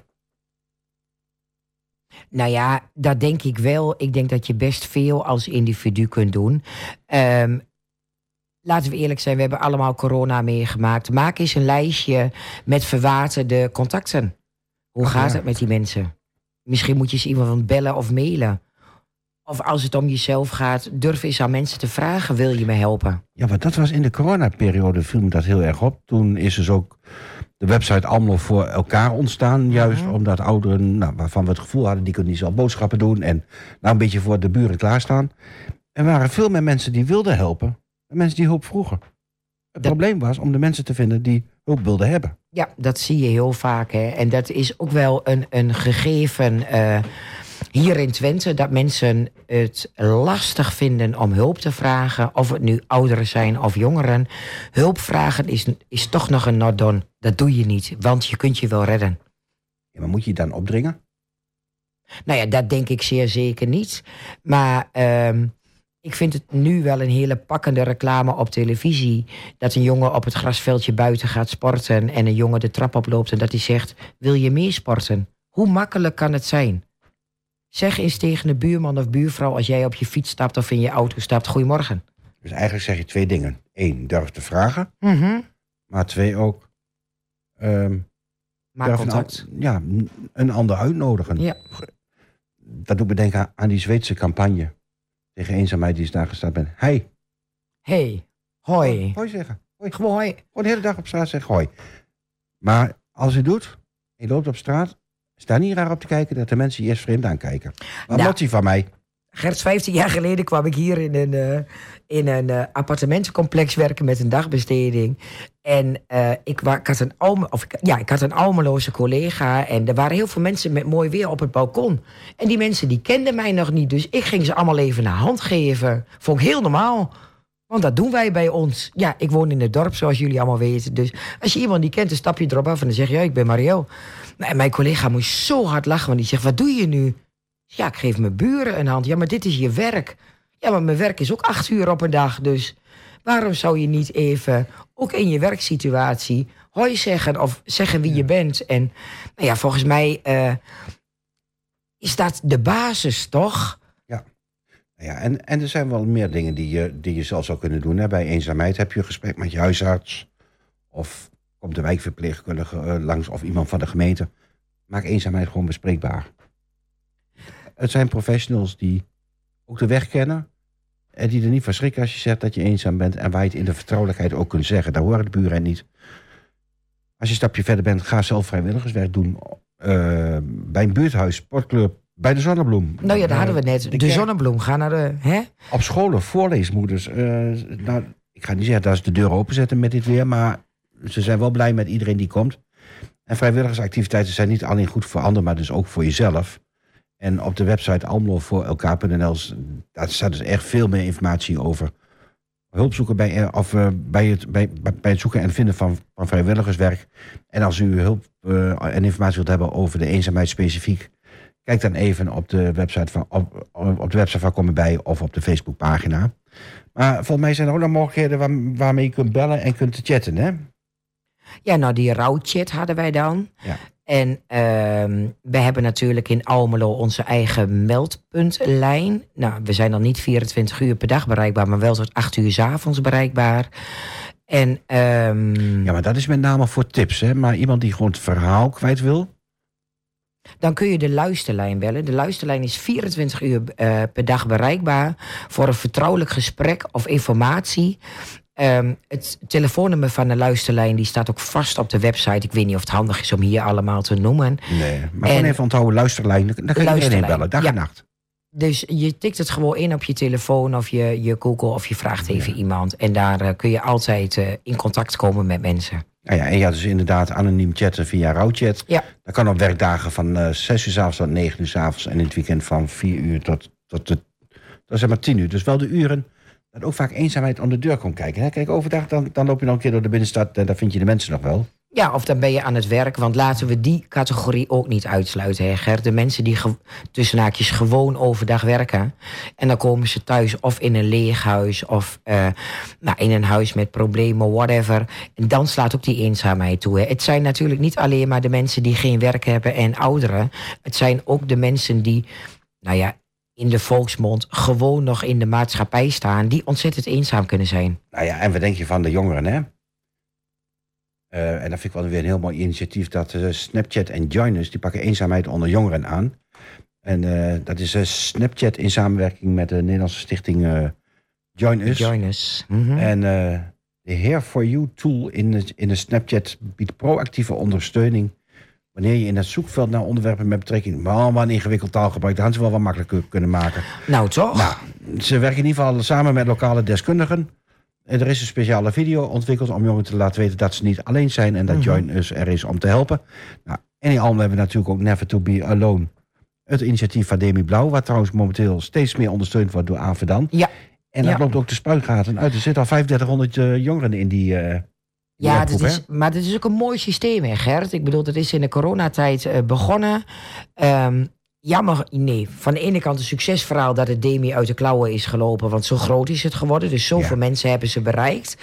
Nou ja, dat denk ik wel. Ik denk dat je best veel als individu kunt doen. Ehm, laten we eerlijk zijn, we hebben allemaal corona meegemaakt. Maak eens een lijstje met verwaterde contacten. Hoe gaat ja. het met die mensen? Misschien moet je eens iemand bellen of mailen. Of als het om jezelf gaat, durf eens aan mensen te vragen: wil je me helpen? Ja, maar dat was in de coronaperiode, viel me dat heel erg op. Toen is dus ook de website Amlo voor elkaar ontstaan. Juist omdat ouderen, nou, waarvan we het gevoel hadden... die kunnen niet zelf boodschappen doen... en nou een beetje voor de buren klaarstaan. Er waren veel meer mensen die wilden helpen... dan mensen die hulp vroegen. Het Dat- probleem was om de mensen te vinden die hulp wilden hebben. Ja, dat zie je heel vaak. Hè. En dat is ook wel een, een gegeven eh, hier in Twente... dat mensen het lastig vinden om hulp te vragen. Of het nu ouderen zijn of jongeren. Hulp vragen is, is toch nog een not done. Dat doe je niet, want je kunt je wel redden. Ja, maar moet je je dan opdringen? Nou ja, dat denk ik zeer zeker niet. Maar ehm, ik vind het nu wel een hele pakkende reclame op televisie. Dat een jongen op het grasveldje buiten gaat sporten. En een jongen de trap oploopt en dat hij zegt: Wil je meer sporten? Hoe makkelijk kan het zijn? Zeg eens tegen de buurman of buurvrouw als jij op je fiets stapt of in je auto stapt: Goedemorgen. Dus eigenlijk zeg je twee dingen. Eén, durf te vragen. Mhm. Maar twee ook... ehm, Maak durf een contact. an- ja, een ander uitnodigen. Ja. Dat doet me denken aan- aan die Zweedse campagne tegen eenzaamheid die is daar gestart ben. Hey, Hey, hoi. hoi zeggen. Hoi. Gewoon hoi. Gewoon de hele dag op straat zeggen hoi. Maar als je doet, je loopt op straat, sta niet raar op te kijken dat de mensen je eerst vreemd aankijken. Wat Nou. hij van mij? Gert, 15 jaar geleden kwam ik hier in een, eh, in een eh, appartementencomplex werken met een dagbesteding. En eh, ik, had een Alme, of ik, ja, ik had een Almeloze collega. En er waren heel veel mensen met mooi weer op het balkon. En die mensen die kenden mij nog niet. Dus ik ging ze allemaal even een hand geven. Vond ik heel normaal. Want dat doen wij bij ons. Ja, ik woon in het dorp, zoals jullie allemaal weten. Dus als je iemand niet kent, dan stap je erop af en dan zeg je... ja, ik ben Mario. Nou, En mijn collega moest zo hard lachen, want die zegt... wat doe je nu? Ja, ik geef mijn buren een hand. Ja, maar dit is je werk. Ja, maar mijn werk is ook acht uur op een dag. Dus waarom zou je niet even, ook in je werksituatie, hoi zeggen of zeggen wie je bent? En nou ja, volgens mij eh, is dat de basis, toch? Ja, en, en er zijn wel meer dingen die je, die je zelf zou kunnen doen. Hè. Bij eenzaamheid heb je een gesprek met je huisarts. Of komt de wijkverpleegkundige eh, langs of iemand van de gemeente. Maak eenzaamheid gewoon bespreekbaar. Het zijn professionals die ook de weg kennen. En die er niet van schrikken als je zegt dat je eenzaam bent. En waar je het in de vertrouwelijkheid ook kunt zeggen. Daar horen de buren niet. Als je een stapje verder bent, ga zelf vrijwilligerswerk doen. eh, bij een buurthuis, sportclub, bij de Zonnebloem. Nou ja, daar hadden we net. De, zonnebloem, ga naar de. Hè? Op scholen, voorleesmoeders. eh, nou, ik ga niet zeggen dat ze de deur openzetten met dit weer, maar ze zijn wel blij met iedereen die komt. En vrijwilligersactiviteiten zijn niet alleen goed voor anderen, maar dus ook voor jezelf. En op de website almlovoorelkaar.nl s- daar staat dus echt veel meer informatie over. Hulp zoeken bij, eh, of, eh, bij, het, bij, bij bij het zoeken en vinden van, van vrijwilligerswerk. En als u hulp eh, en informatie wilt hebben over de eenzaamheid specifiek, Kijk dan even op de website van, op, op de website van Kom erbij of op de Facebookpagina. Maar volgens mij zijn er ook nog mogelijkheden waar, waarmee je kunt bellen en kunt chatten, hè? Ja, nou die rouwchat hadden wij dan. Ja. En ehm, we hebben natuurlijk in Almelo onze eigen meldpuntlijn. Nou, we zijn dan niet 24 uur per dag bereikbaar, maar wel tot 8 uur 's avonds bereikbaar. En ehm, Ja, maar dat is met name voor tips, hè? Maar iemand die gewoon het verhaal kwijt wil. dan kun je de luisterlijn bellen. De luisterlijn is 24 uur eh, per dag bereikbaar voor een vertrouwelijk gesprek of informatie. Ehm, het telefoonnummer van de luisterlijn die staat ook vast op de website. Ik weet niet of het handig is om hier allemaal te noemen. Nee. Maar En- gewoon even onthouden, luisterlijn. Dan kan je iedereen bellen, dag ja. en nacht. Dus je tikt het gewoon in op je telefoon of je, je Google of je vraagt even iemand. En daar eh, kun je altijd eh, in contact komen met mensen. Nou ja, en ja, dus inderdaad anoniem chatten via rouwchat. Ja. Dat kan op werkdagen van eh 6 uur s avonds tot 9 uur s avonds. En in het weekend van 4 uur tot, tot de, dat is maar 10 uur. Dus wel de uren dat ook vaak eenzaamheid om de deur komt kijken. Hè? Kijk, overdag dan, dan loop je nog een keer door de binnenstad en daar vind je de mensen nog wel. Ja, of dan ben je aan het werk. Want laten we die categorie ook niet uitsluiten, hè. De mensen die tussen haakjes gewoon overdag werken. En dan komen ze thuis of in een leeg huis of eh, nou, in een huis met problemen, whatever. En dan slaat ook die eenzaamheid toe. Hè. Het zijn natuurlijk niet alleen maar de mensen die geen werk hebben en ouderen. Het zijn ook de mensen die, nou ja, in de volksmond gewoon nog in de maatschappij staan. Die ontzettend eenzaam kunnen zijn. Nou ja, en wat denk je van de jongeren, hè? Eh, en dat vind ik wel weer een heel mooi initiatief. Dat eh, Snapchat en Joinus, die pakken eenzaamheid onder jongeren aan. En eh, dat is Snapchat in samenwerking met de Nederlandse stichting eh Join Us. Join us. Mhm. En de Here for You tool in de, in de Snapchat biedt proactieve ondersteuning. Wanneer je in het zoekveld naar onderwerpen met betrekking. Maar wat een ingewikkeld taalgebruik, dat hadden ze wel wat makkelijker kunnen maken. nou, toch? Nou, ze werken in ieder geval samen met lokale deskundigen. En er is een speciale video ontwikkeld om jongeren te laten weten dat ze niet alleen zijn en dat Mhm. Join Us er is om te helpen. Nou, en in Almen hebben we natuurlijk ook Never to Be Alone. Het initiatief van Demi Blauw, wat trouwens momenteel steeds meer ondersteund wordt door Avedan. Ja. En dat Ja. loopt ook de spuitgaten uit. Er zitten al 3500 eh, jongeren in die, eh Ja, dat is, maar dat is ook een mooi systeem, hè, Gert? Ik bedoel, dat is in de coronatijd eh, begonnen. Ehm, jammer, nee. Van de ene kant een succesverhaal dat het Demi uit de klauwen is gelopen. Want zo groot is het geworden. Dus zoveel Ja. mensen hebben ze bereikt.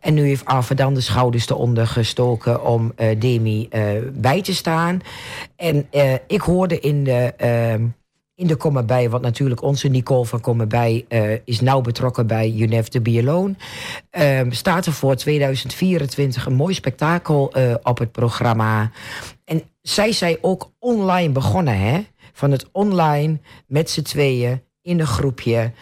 En nu heeft Arve dan de schouders eronder gestoken om eh, Demi eh, bij te staan. En ik hoorde in de... in de Kom erbij, want natuurlijk onze Nicole van Kom erbij eh, is nauw betrokken bij You Never to Be Alone. Ehm, staat er voor 2024 een mooi spektakel eh, op het programma. En zij zijn ook online begonnen, hè? Van het online met z'n tweeën in een groepje.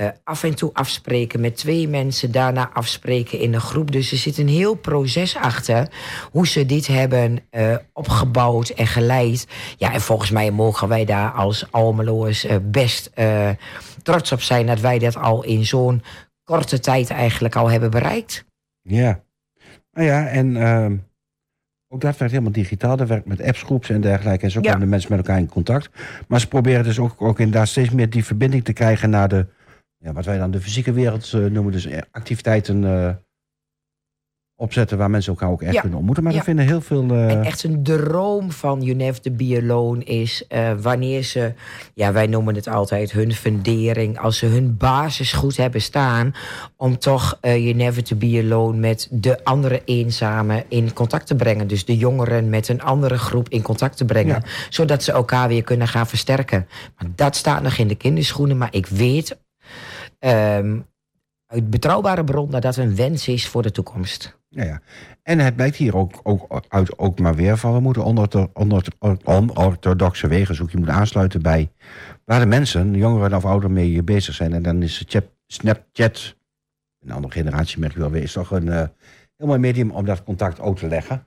Eh, af en toe afspreken met twee mensen, daarna afspreken in een groep. Dus er zit een heel proces achter hoe ze dit hebben eh, opgebouwd en geleid. Ja, en volgens mij mogen wij daar als Almeloers eh, best trots op zijn dat wij dat al in zo'n korte tijd eigenlijk al hebben bereikt. Ja. Nou ja, en ehm, ook dat werkt helemaal digitaal. Dat werkt met appsgroeps en dergelijke. En zo Ja. komen de mensen met elkaar in contact. Maar ze proberen dus ook, ook inderdaad steeds meer die verbinding te krijgen naar de, ja, wat wij dan de fysieke wereld eh, noemen. Dus eh, activiteiten eh, opzetten waar mensen elkaar ook echt Ja. kunnen ontmoeten. Maar Ja. er vinden heel veel... En echt een droom van You Never to Be Alone is wanneer ze, ja, wij noemen het altijd hun fundering, als ze hun basis goed hebben staan, om toch You Never to Be Alone met de andere eenzamen in contact te brengen. Dus de jongeren met een andere groep in contact te brengen, zodat ze elkaar weer kunnen gaan versterken. Maar dat staat nog in de kinderschoenen, maar ik weet ehm, uit betrouwbare bron dat dat een wens is voor de toekomst. Ja, ja. En het blijkt hier ook, ook uit ook maar weer van... we moeten onorthodoxe wegen zoeken. Je moet aansluiten bij waar de mensen, jongeren of ouderen, mee bezig zijn. En dan is Chat- Snapchat, een andere generatie merk je wel weer... is toch een eh, heel mooi medium om dat contact ook te leggen.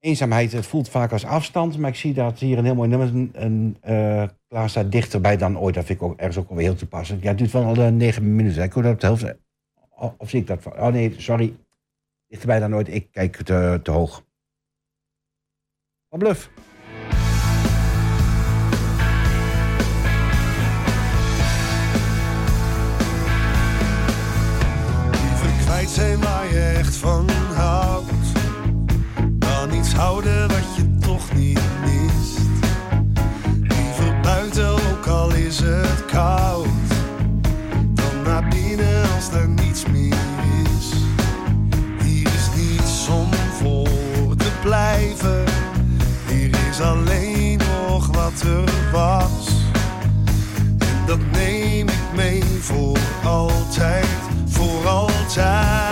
Eenzaamheid, het voelt vaak als afstand... maar ik zie dat hier een heel mooi nummer een, eh, klaar staat... dichterbij dan ooit. Dat vind ik ook ergens ook wel heel toepasselijk. Ja, het duurt wel al eh, negen minuten. Ik hoor dat op de helft... Of, of zie ik dat van... Oh nee, sorry. Dichterbij dan nooit. Ik kijk te, te hoog. Van bluff. Liever kwijt zijn echt van houdt houden wat je toch niet mist. Liever buiten, ook al is het koud, dan naar binnen als er niets meer is. Hier is niets om voor te blijven, hier is alleen nog wat er was. En dat neem ik mee voor altijd, voor altijd.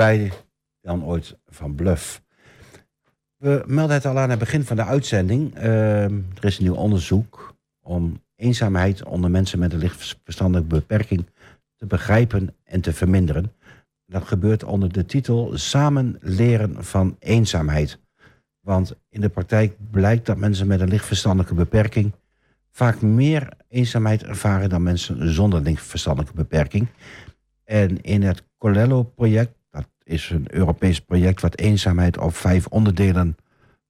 Dichterbij dan ooit van Bluff. We melden het al aan het begin van de uitzending. Ehm, er is een nieuw onderzoek om eenzaamheid onder mensen met een lichtverstandelijke beperking te begrijpen en te verminderen. Dat gebeurt onder de titel Samen leren van eenzaamheid. Want in de praktijk blijkt dat mensen met een lichtverstandelijke beperking vaak meer eenzaamheid ervaren dan mensen zonder lichtverstandelijke beperking. En in het Colello-project, is een Europees project wat eenzaamheid op vijf onderdelen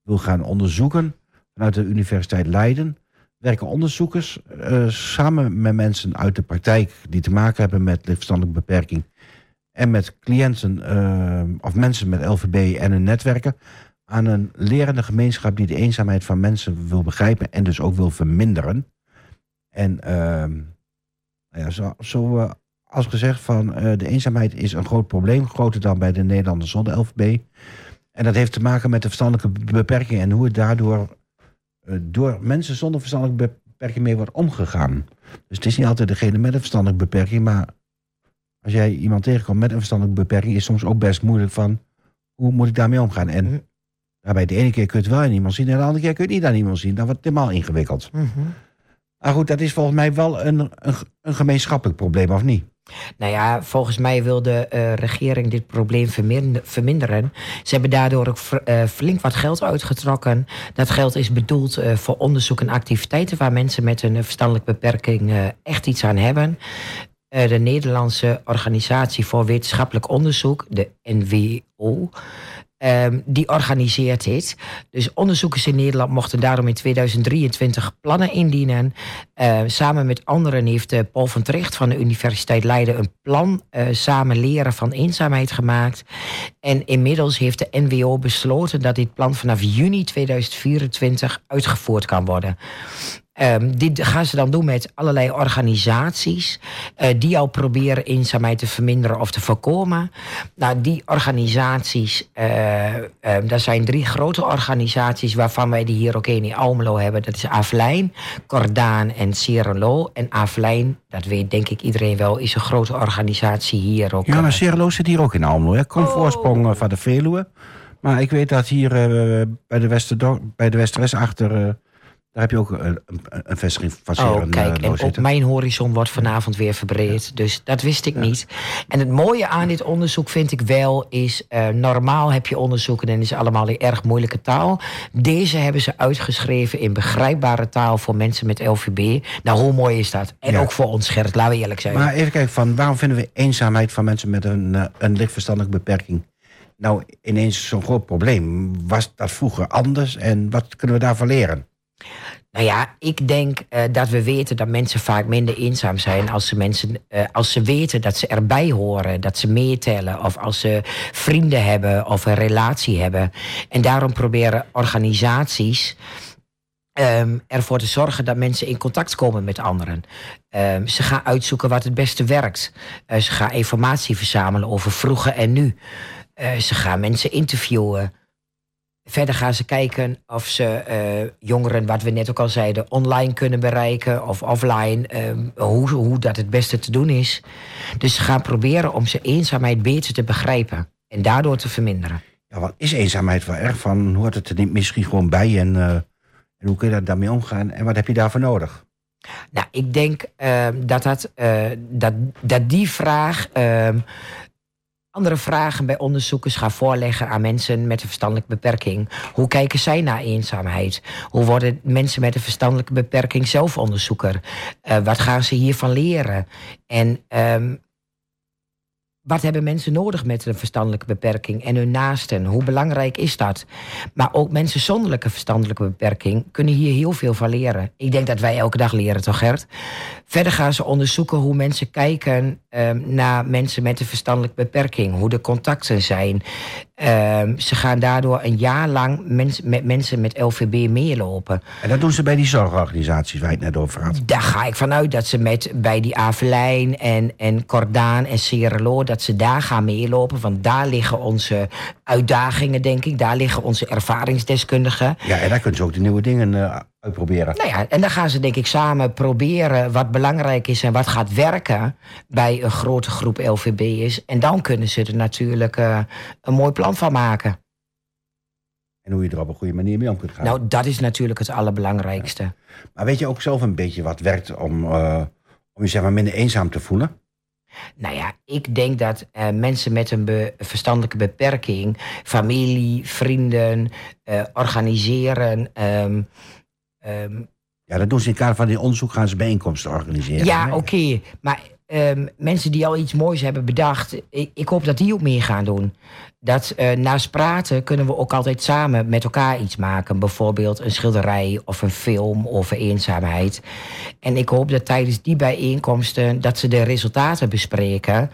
wil gaan onderzoeken vanuit de Universiteit Leiden, werken onderzoekers eh, samen met mensen uit de praktijk die te maken hebben met lichtverstandelijke beperking en met cliënten eh, of mensen met LVB en hun netwerken aan een lerende gemeenschap die de eenzaamheid van mensen wil begrijpen en dus ook wil verminderen. En ehm, nou ja, zo, zo eh, als gezegd van eh, de eenzaamheid is een groot probleem, groter dan bij de Nederlanders zonder LVB. En dat heeft te maken met de verstandelijke be- beperking en hoe het daardoor eh, door mensen zonder verstandelijke beperking mee wordt omgegaan. Dus het is niet altijd degene met een verstandelijke beperking, maar als jij iemand tegenkomt met een verstandelijke beperking, is soms ook best moeilijk van hoe moet ik daarmee omgaan. En Mhm. daarbij de ene keer kun je het wel aan iemand zien en de andere keer kun je het niet aan iemand zien. Dan wordt het helemaal ingewikkeld. Mhm. Maar goed, dat is volgens mij wel een, een, een gemeenschappelijk probleem, of niet? Nou ja, volgens mij wil de eh, regering dit probleem verminder- verminderen. Ze hebben daardoor ook eh, flink wat geld uitgetrokken. Dat geld is bedoeld eh, voor onderzoek en activiteiten waar mensen met een verstandelijke beperking echt iets aan hebben. De Nederlandse Organisatie voor Wetenschappelijk Onderzoek, de NWO, ehm, die organiseert dit. Dus onderzoekers in Nederland mochten daarom in 2023 plannen indienen. Eh, samen met anderen heeft Paul van Tricht van de Universiteit Leiden een plan eh, samen leren van eenzaamheid gemaakt. En inmiddels heeft de NWO besloten dat dit plan vanaf juni 2024 uitgevoerd kan worden. Ehm, dit gaan ze dan doen met allerlei organisaties eh, die al proberen eenzaamheid te verminderen of te voorkomen. Nou, die organisaties, eh, daar zijn drie grote organisaties waarvan wij die hier ook één in Almelo hebben. Dat is Aflijn, Cordaan en Sierrelo. En Aflijn, dat weet denk ik iedereen wel, is een grote organisatie hier ook. Ja, maar Cerelo zit hier ook in Almelo. hè. Komt Oh. voorsprong eh, van de Veluwe. Maar ik weet dat hier eh, bij, de Westerdor bij de Westeres achter Daar heb je ook een, een, vestiging van Oh, kijk, eh, en op mijn horizon wordt vanavond weer verbreed. Dus dat wist ik niet. En het mooie aan dit onderzoek vind ik wel is... eh, normaal heb je onderzoeken en is allemaal in erg moeilijke taal. Deze hebben ze uitgeschreven in begrijpbare taal... voor mensen met LVB. Nou, hoe mooi is dat? En Ja. ook voor ons, Gerrit, laten we eerlijk zijn. Maar even kijken, van waarom vinden we eenzaamheid van mensen met een, eh, een lichtverstandelijke beperking nou ineens zo'n groot probleem? Was dat vroeger anders en wat kunnen we daarvan leren? Nou ja, ik denk eh, dat we weten dat mensen vaak minder eenzaam zijn als ze, mensen, eh, als ze weten dat ze erbij horen, dat ze meetellen, of als ze vrienden hebben of een relatie hebben. En daarom proberen organisaties ehm, ervoor te zorgen dat mensen in contact komen met anderen. Ehm, ze gaan uitzoeken wat het beste werkt. Eh, ze gaan informatie verzamelen over vroeger en nu. Ze gaan mensen interviewen. Verder gaan ze kijken of ze eh, jongeren, wat we net ook al zeiden, online kunnen bereiken of offline. ehm, hoe, hoe dat het beste te doen is. Dus ze gaan proberen om zijn eenzaamheid beter te begrijpen en daardoor te verminderen. Ja, wat is eenzaamheid wel erg van? Hoort het er niet misschien gewoon bij en, eh, en hoe kun je daar daarmee omgaan en wat heb je daarvoor nodig? Nou, ik denk ehm, dat, dat, eh, dat, dat die vraag ehm, andere vragen bij onderzoekers gaan voorleggen aan mensen met een verstandelijke beperking. Hoe kijken zij naar eenzaamheid? Hoe worden mensen met een verstandelijke beperking zelf onderzoeker? Eh, wat gaan ze hiervan leren? En ehm, wat hebben mensen nodig met een verstandelijke beperking en hun naasten? Hoe belangrijk is dat? Maar ook mensen zonder verstandelijke beperking kunnen hier heel veel van leren. Ik denk dat wij elke dag leren, toch Gert? Verder gaan ze onderzoeken hoe mensen kijken ehm, naar mensen met een verstandelijke beperking. Hoe de contacten zijn. Ehm, ze gaan daardoor een jaar lang mens, met mensen met LVB meelopen. En dat doen ze bij die zorgorganisaties waar je het net over had. Daar ga ik vanuit dat ze met, bij die Avelijn en, en Cordaan en Sierra dat ze daar gaan meelopen. Want daar liggen onze uitdagingen, denk ik. Daar liggen onze ervaringsdeskundigen. Ja, en daar kunnen ze ook de nieuwe dingen eh, uitproberen. Nou ja, en dan gaan ze denk ik samen proberen wat belangrijk is en wat gaat werken bij een grote groep LVB'ers. En dan kunnen ze er natuurlijk eh, een mooi plan van maken. En hoe je er op een goede manier mee om kunt gaan. Nou, dat is natuurlijk het allerbelangrijkste. Maar weet je ook zelf een beetje wat werkt om, eh, om je zeg maar, minder eenzaam te voelen? Nou ja, ik denk dat eh, mensen met een be- verstandelijke beperking, familie, vrienden, organiseren. ehm, ehm, Ja, dat doen ze in het kader van dit onderzoek, gaan ze bijeenkomsten organiseren. ja, oké. Maar ehm, mensen die al iets moois hebben bedacht, ik, ik hoop dat die ook meer gaan doen. Dat eh, naast praten kunnen we ook altijd samen met elkaar iets maken. Bijvoorbeeld een schilderij of een film over eenzaamheid. En ik hoop dat tijdens die bijeenkomsten dat ze de resultaten bespreken.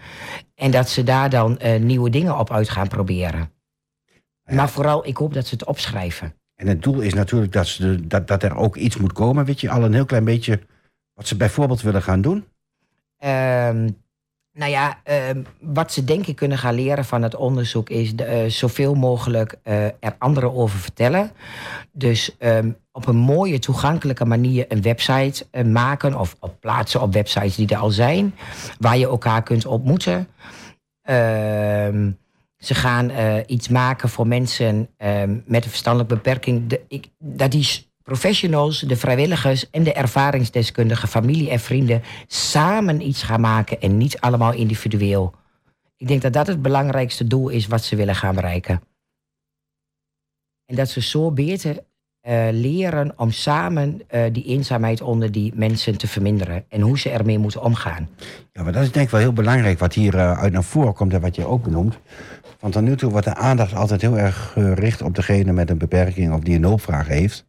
En dat ze daar dan eh, nieuwe dingen op uit gaan proberen. Maar vooral, ik hoop dat ze het opschrijven. En het doel is natuurlijk dat, ze dat, dat er ook iets moet komen. Weet je, al een heel klein beetje wat ze bijvoorbeeld willen gaan doen. Ehm, nou ja, ehm, wat ze denk ik kunnen gaan leren van het onderzoek is de, eh, zoveel mogelijk eh, er anderen over vertellen. Dus ehm, op een mooie, toegankelijke manier een website eh, maken of op plaatsen op websites die er al zijn, waar je elkaar kunt ontmoeten. Ehm, ze gaan eh, iets maken voor mensen ehm, met een verstandelijke beperking. Ik, dat die professionals, de vrijwilligers en de ervaringsdeskundigen, familie en vrienden samen iets gaan maken en niet allemaal individueel. Ik denk dat dat het belangrijkste doel is wat ze willen gaan bereiken. En dat ze zo beter eh, leren om samen eh, die eenzaamheid onder die mensen te verminderen en hoe ze ermee moeten omgaan. Ja, maar dat is denk ik wel heel belangrijk wat hier uit naar voren komt en wat je ook benoemt. Want tot nu toe wordt de aandacht altijd heel erg gericht op degene met een beperking of die een hulpvraag heeft.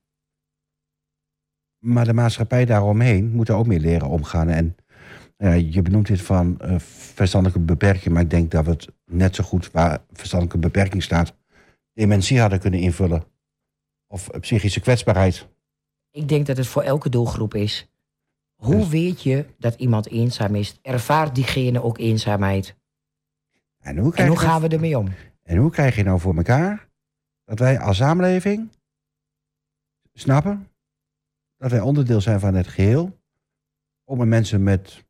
Maar de maatschappij daaromheen moet er ook mee leren omgaan. En ja, je benoemt dit van eh, verstandelijke beperking, maar ik denk dat we het net zo goed waar verstandelijke beperking staat, dementie hadden kunnen invullen. Of eh, psychische kwetsbaarheid. Ik denk dat het voor elke doelgroep is. Hoe Dus- weet je dat iemand eenzaam is? Ervaart diegene ook eenzaamheid? En hoe, En dat- gaan we ermee om? En hoe krijg je nou voor elkaar dat wij als samenleving snappen dat wij onderdeel zijn van het geheel, om mensen met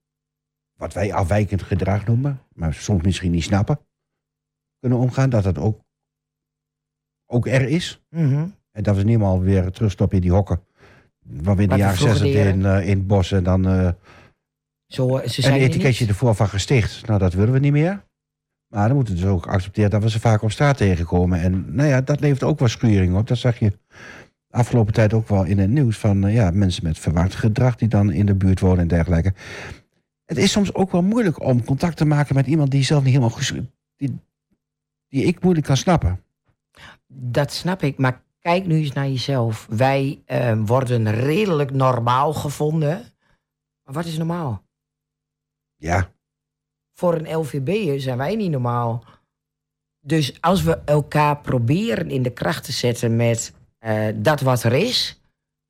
wat wij afwijkend gedrag noemen, maar soms misschien niet snappen, kunnen omgaan, dat het ook, ook er is. Mhm. En dat we niet allemaal weer terugstoppen in die hokken waar we in de we jaren vroeger 60 in, eh, in het bos en dan eh, Zo, ze een zijn er etiketje ervoor van gesticht. Nou, dat willen we niet meer. Maar dan moeten we dus ook accepteren dat we ze vaak op straat tegenkomen. En nou ja, dat levert ook wel schuring op. Dat zag je afgelopen tijd ook wel in het nieuws van eh, ja, mensen met verwaard gedrag die dan in de buurt wonen en dergelijke. Het is soms ook wel moeilijk om contact te maken met iemand die zelf niet helemaal die, die ik moeilijk kan snappen. Dat snap ik, maar kijk nu eens naar jezelf. Wij eh, worden redelijk normaal gevonden. Maar wat is normaal? Ja, Voor een LVB'er zijn wij niet normaal. Dus als we elkaar proberen in de kracht te zetten met eh, dat wat er is,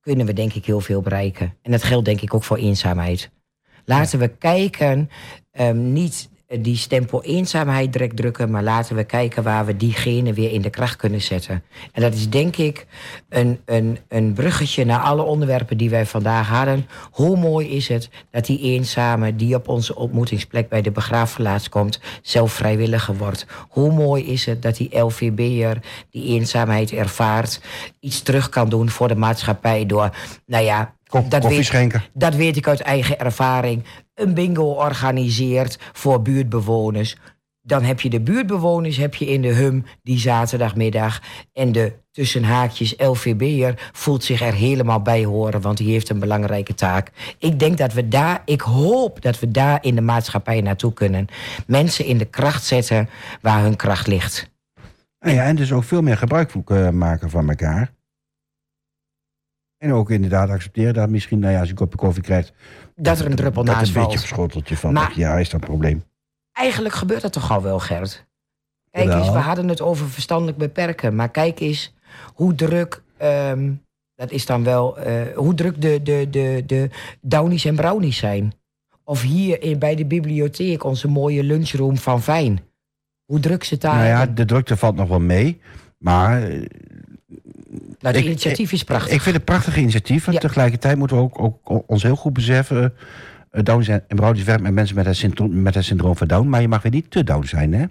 kunnen we denk ik heel veel bereiken. En dat geldt denk ik ook voor eenzaamheid. Laten we kijken, ehm, niet die stempel eenzaamheid direct drukken, maar laten we kijken waar we diegene weer in de kracht kunnen zetten. En dat is denk ik een, een, een bruggetje naar alle onderwerpen die wij vandaag hadden. Hoe mooi is het dat die eenzame die op onze ontmoetingsplek bij de begraafplaats komt, zelf vrijwilliger wordt. Hoe mooi is het dat die LVB'er die eenzaamheid ervaart, iets terug kan doen voor de maatschappij door, nou ja, dat koffie weet, schenken. dat weet ik uit eigen ervaring. Een bingo organiseert voor buurtbewoners. Dan heb je de buurtbewoners heb je in de hum die zaterdagmiddag. En de tussen haakjes LVB'er voelt zich er helemaal bij horen, want die heeft een belangrijke taak. Ik denk dat we daar, ik hoop dat we daar in de maatschappij naartoe kunnen. Mensen in de kracht zetten waar hun kracht ligt. Nou ja, en dus ook veel meer gebruik eh, maken van elkaar. En ook inderdaad accepteren dat misschien, nou ja, als je een kopje koffie krijgt... Dat er een druppel dat naast een beetje valt. op schoteltje van. Maar- ja, is dat een probleem. Eigenlijk gebeurt dat toch al wel, Gert? Kijk eens, we hadden het over verstandelijk beperken. Maar kijk eens hoe druk... ehm, dat is dan wel... eh, hoe druk de, de, de, de downies en brownies zijn. Of hier in, bij de bibliotheek, onze mooie lunchroom van Fijn. Hoe druk ze daar nou ja, de drukte valt nog wel mee. Maar eh, Nou, het ik- initiatief is prachtig. ik vind het een prachtig initiatief. En Ja. tegelijkertijd moeten we ook, ook ons heel goed beseffen... eh Down en Broudjes werkt met mensen met het, syndroom, met het syndroom van Down. Maar je mag weer niet te Down zijn, hè?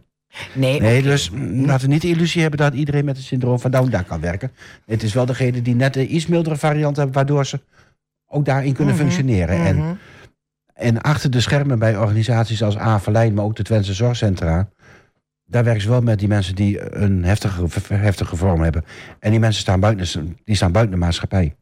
nee, dus mm, laten we niet de illusie hebben dat iedereen met het syndroom van Down daar kan werken. Het is wel degene die net een iets mildere variant hebben, waardoor ze ook daarin kunnen Mhm, functioneren. En, Mhm. en achter de schermen bij organisaties als Averlijn, maar ook de Twentse Zorgcentra, daar werken ze wel met die mensen die een heftige, heftige vorm hebben. En die mensen staan buiten, die staan buiten de maatschappij.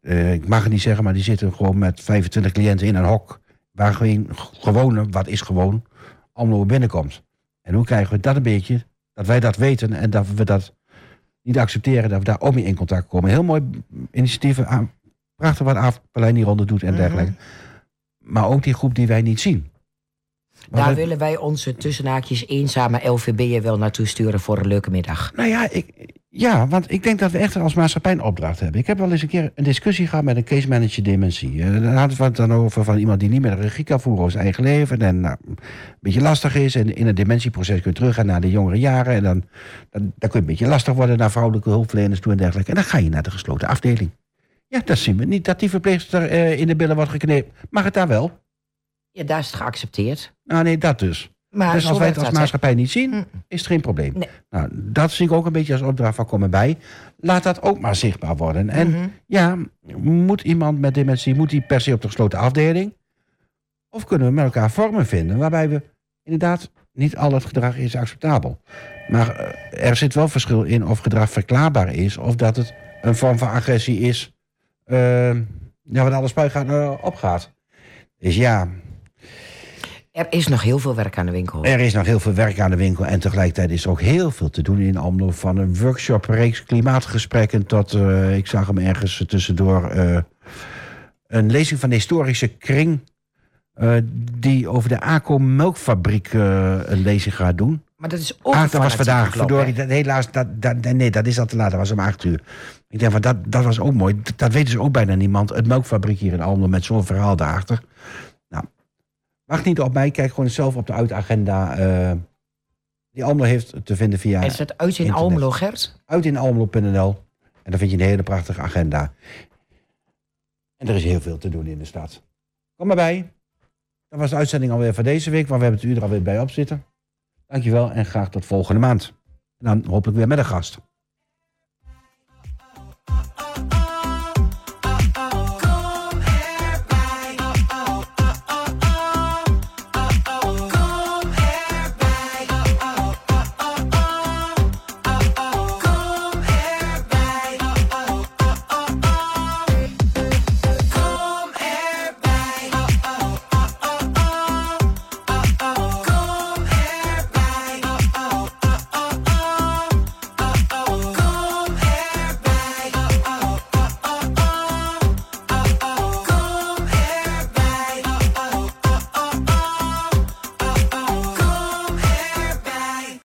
Eh, ik mag het niet zeggen, maar die zitten gewoon met 25 cliënten in een hok. Waar geen gewone, wat is gewoon, allemaal binnenkomt. En hoe krijgen we dat een beetje, dat wij dat weten en dat we dat niet accepteren, dat we daar ook mee in contact komen. Heel mooi initiatieven, aan, prachtig wat Averlijn hieronder doet en Mhm. dergelijke. Maar ook die groep die wij niet zien. Daar willen wij onze tussenhaakjes eenzame LVB'er wel naartoe sturen voor een leuke middag. Nou ja, ik, ja, want ik denk dat we echt als maatschappij een opdracht hebben. Ik heb wel eens een keer een discussie gehad met een case manager dementie. Eh, Dan hadden we het dan over van iemand die niet meer de regie kan voeren over zijn eigen leven. En nou, een beetje lastig is. En in het dementieproces kun je teruggaan naar de jongere jaren. En dan, dan, dan kun je een beetje lastig worden naar vrouwelijke hulpverleners toe en dergelijke. En dan ga je naar de gesloten afdeling. Ja, dat zien we niet. Dat die verpleegster eh, in de billen wordt geknepen. Mag het daar wel? Ja, daar is het geaccepteerd. Nou nee, dat dus. Maar dus als wij het als maatschappij niet zien, Mm. is het geen probleem. Nee. Nou, dat zie ik ook een beetje als opdracht van komen bij. Laat dat ook maar zichtbaar worden. En Mhm. ja, moet iemand met dementie, moet die per se op de gesloten afdeling? Of kunnen we met elkaar vormen vinden waarbij we inderdaad, niet al het gedrag is acceptabel. Maar eh, er zit wel verschil in of gedrag verklaarbaar is, of dat het een vorm van agressie is, eh, ja, wat alle spuigaat uh, opgaat. Dus ja, Er is nog heel veel werk aan de winkel. er is nog heel veel werk aan de winkel en tegelijkertijd is er ook heel veel te doen in Almelo. Van een workshop, reeks klimaatgesprekken tot, eh, ik zag hem ergens tussendoor, eh, een lezing van de historische kring. eh, die over de ACO melkfabriek een lezing gaat doen. Maar dat is ook Ah, dat was vandaag. Verdorie, dat, helaas, dat, dat, nee, dat is al te laat. Dat was om acht uur. Ik denk van, dat, dat was ook mooi. Dat, dat weten ze ook bijna niemand. Het melkfabriek hier in Almelo met zo'n verhaal daarachter. Wacht niet op mij, kijk gewoon zelf op de uitagenda. Eh, die Almelo heeft te vinden via. Is het uit in. Almelo, Uit in Almelo.nl. En dan vind je een hele prachtige agenda. En er is heel veel te doen in de stad. Kom maar bij. Dat was de uitzending alweer van deze week, maar we hebben het uur er alweer bij op zitten. Dankjewel en graag tot volgende maand. En dan hopelijk weer met een gast.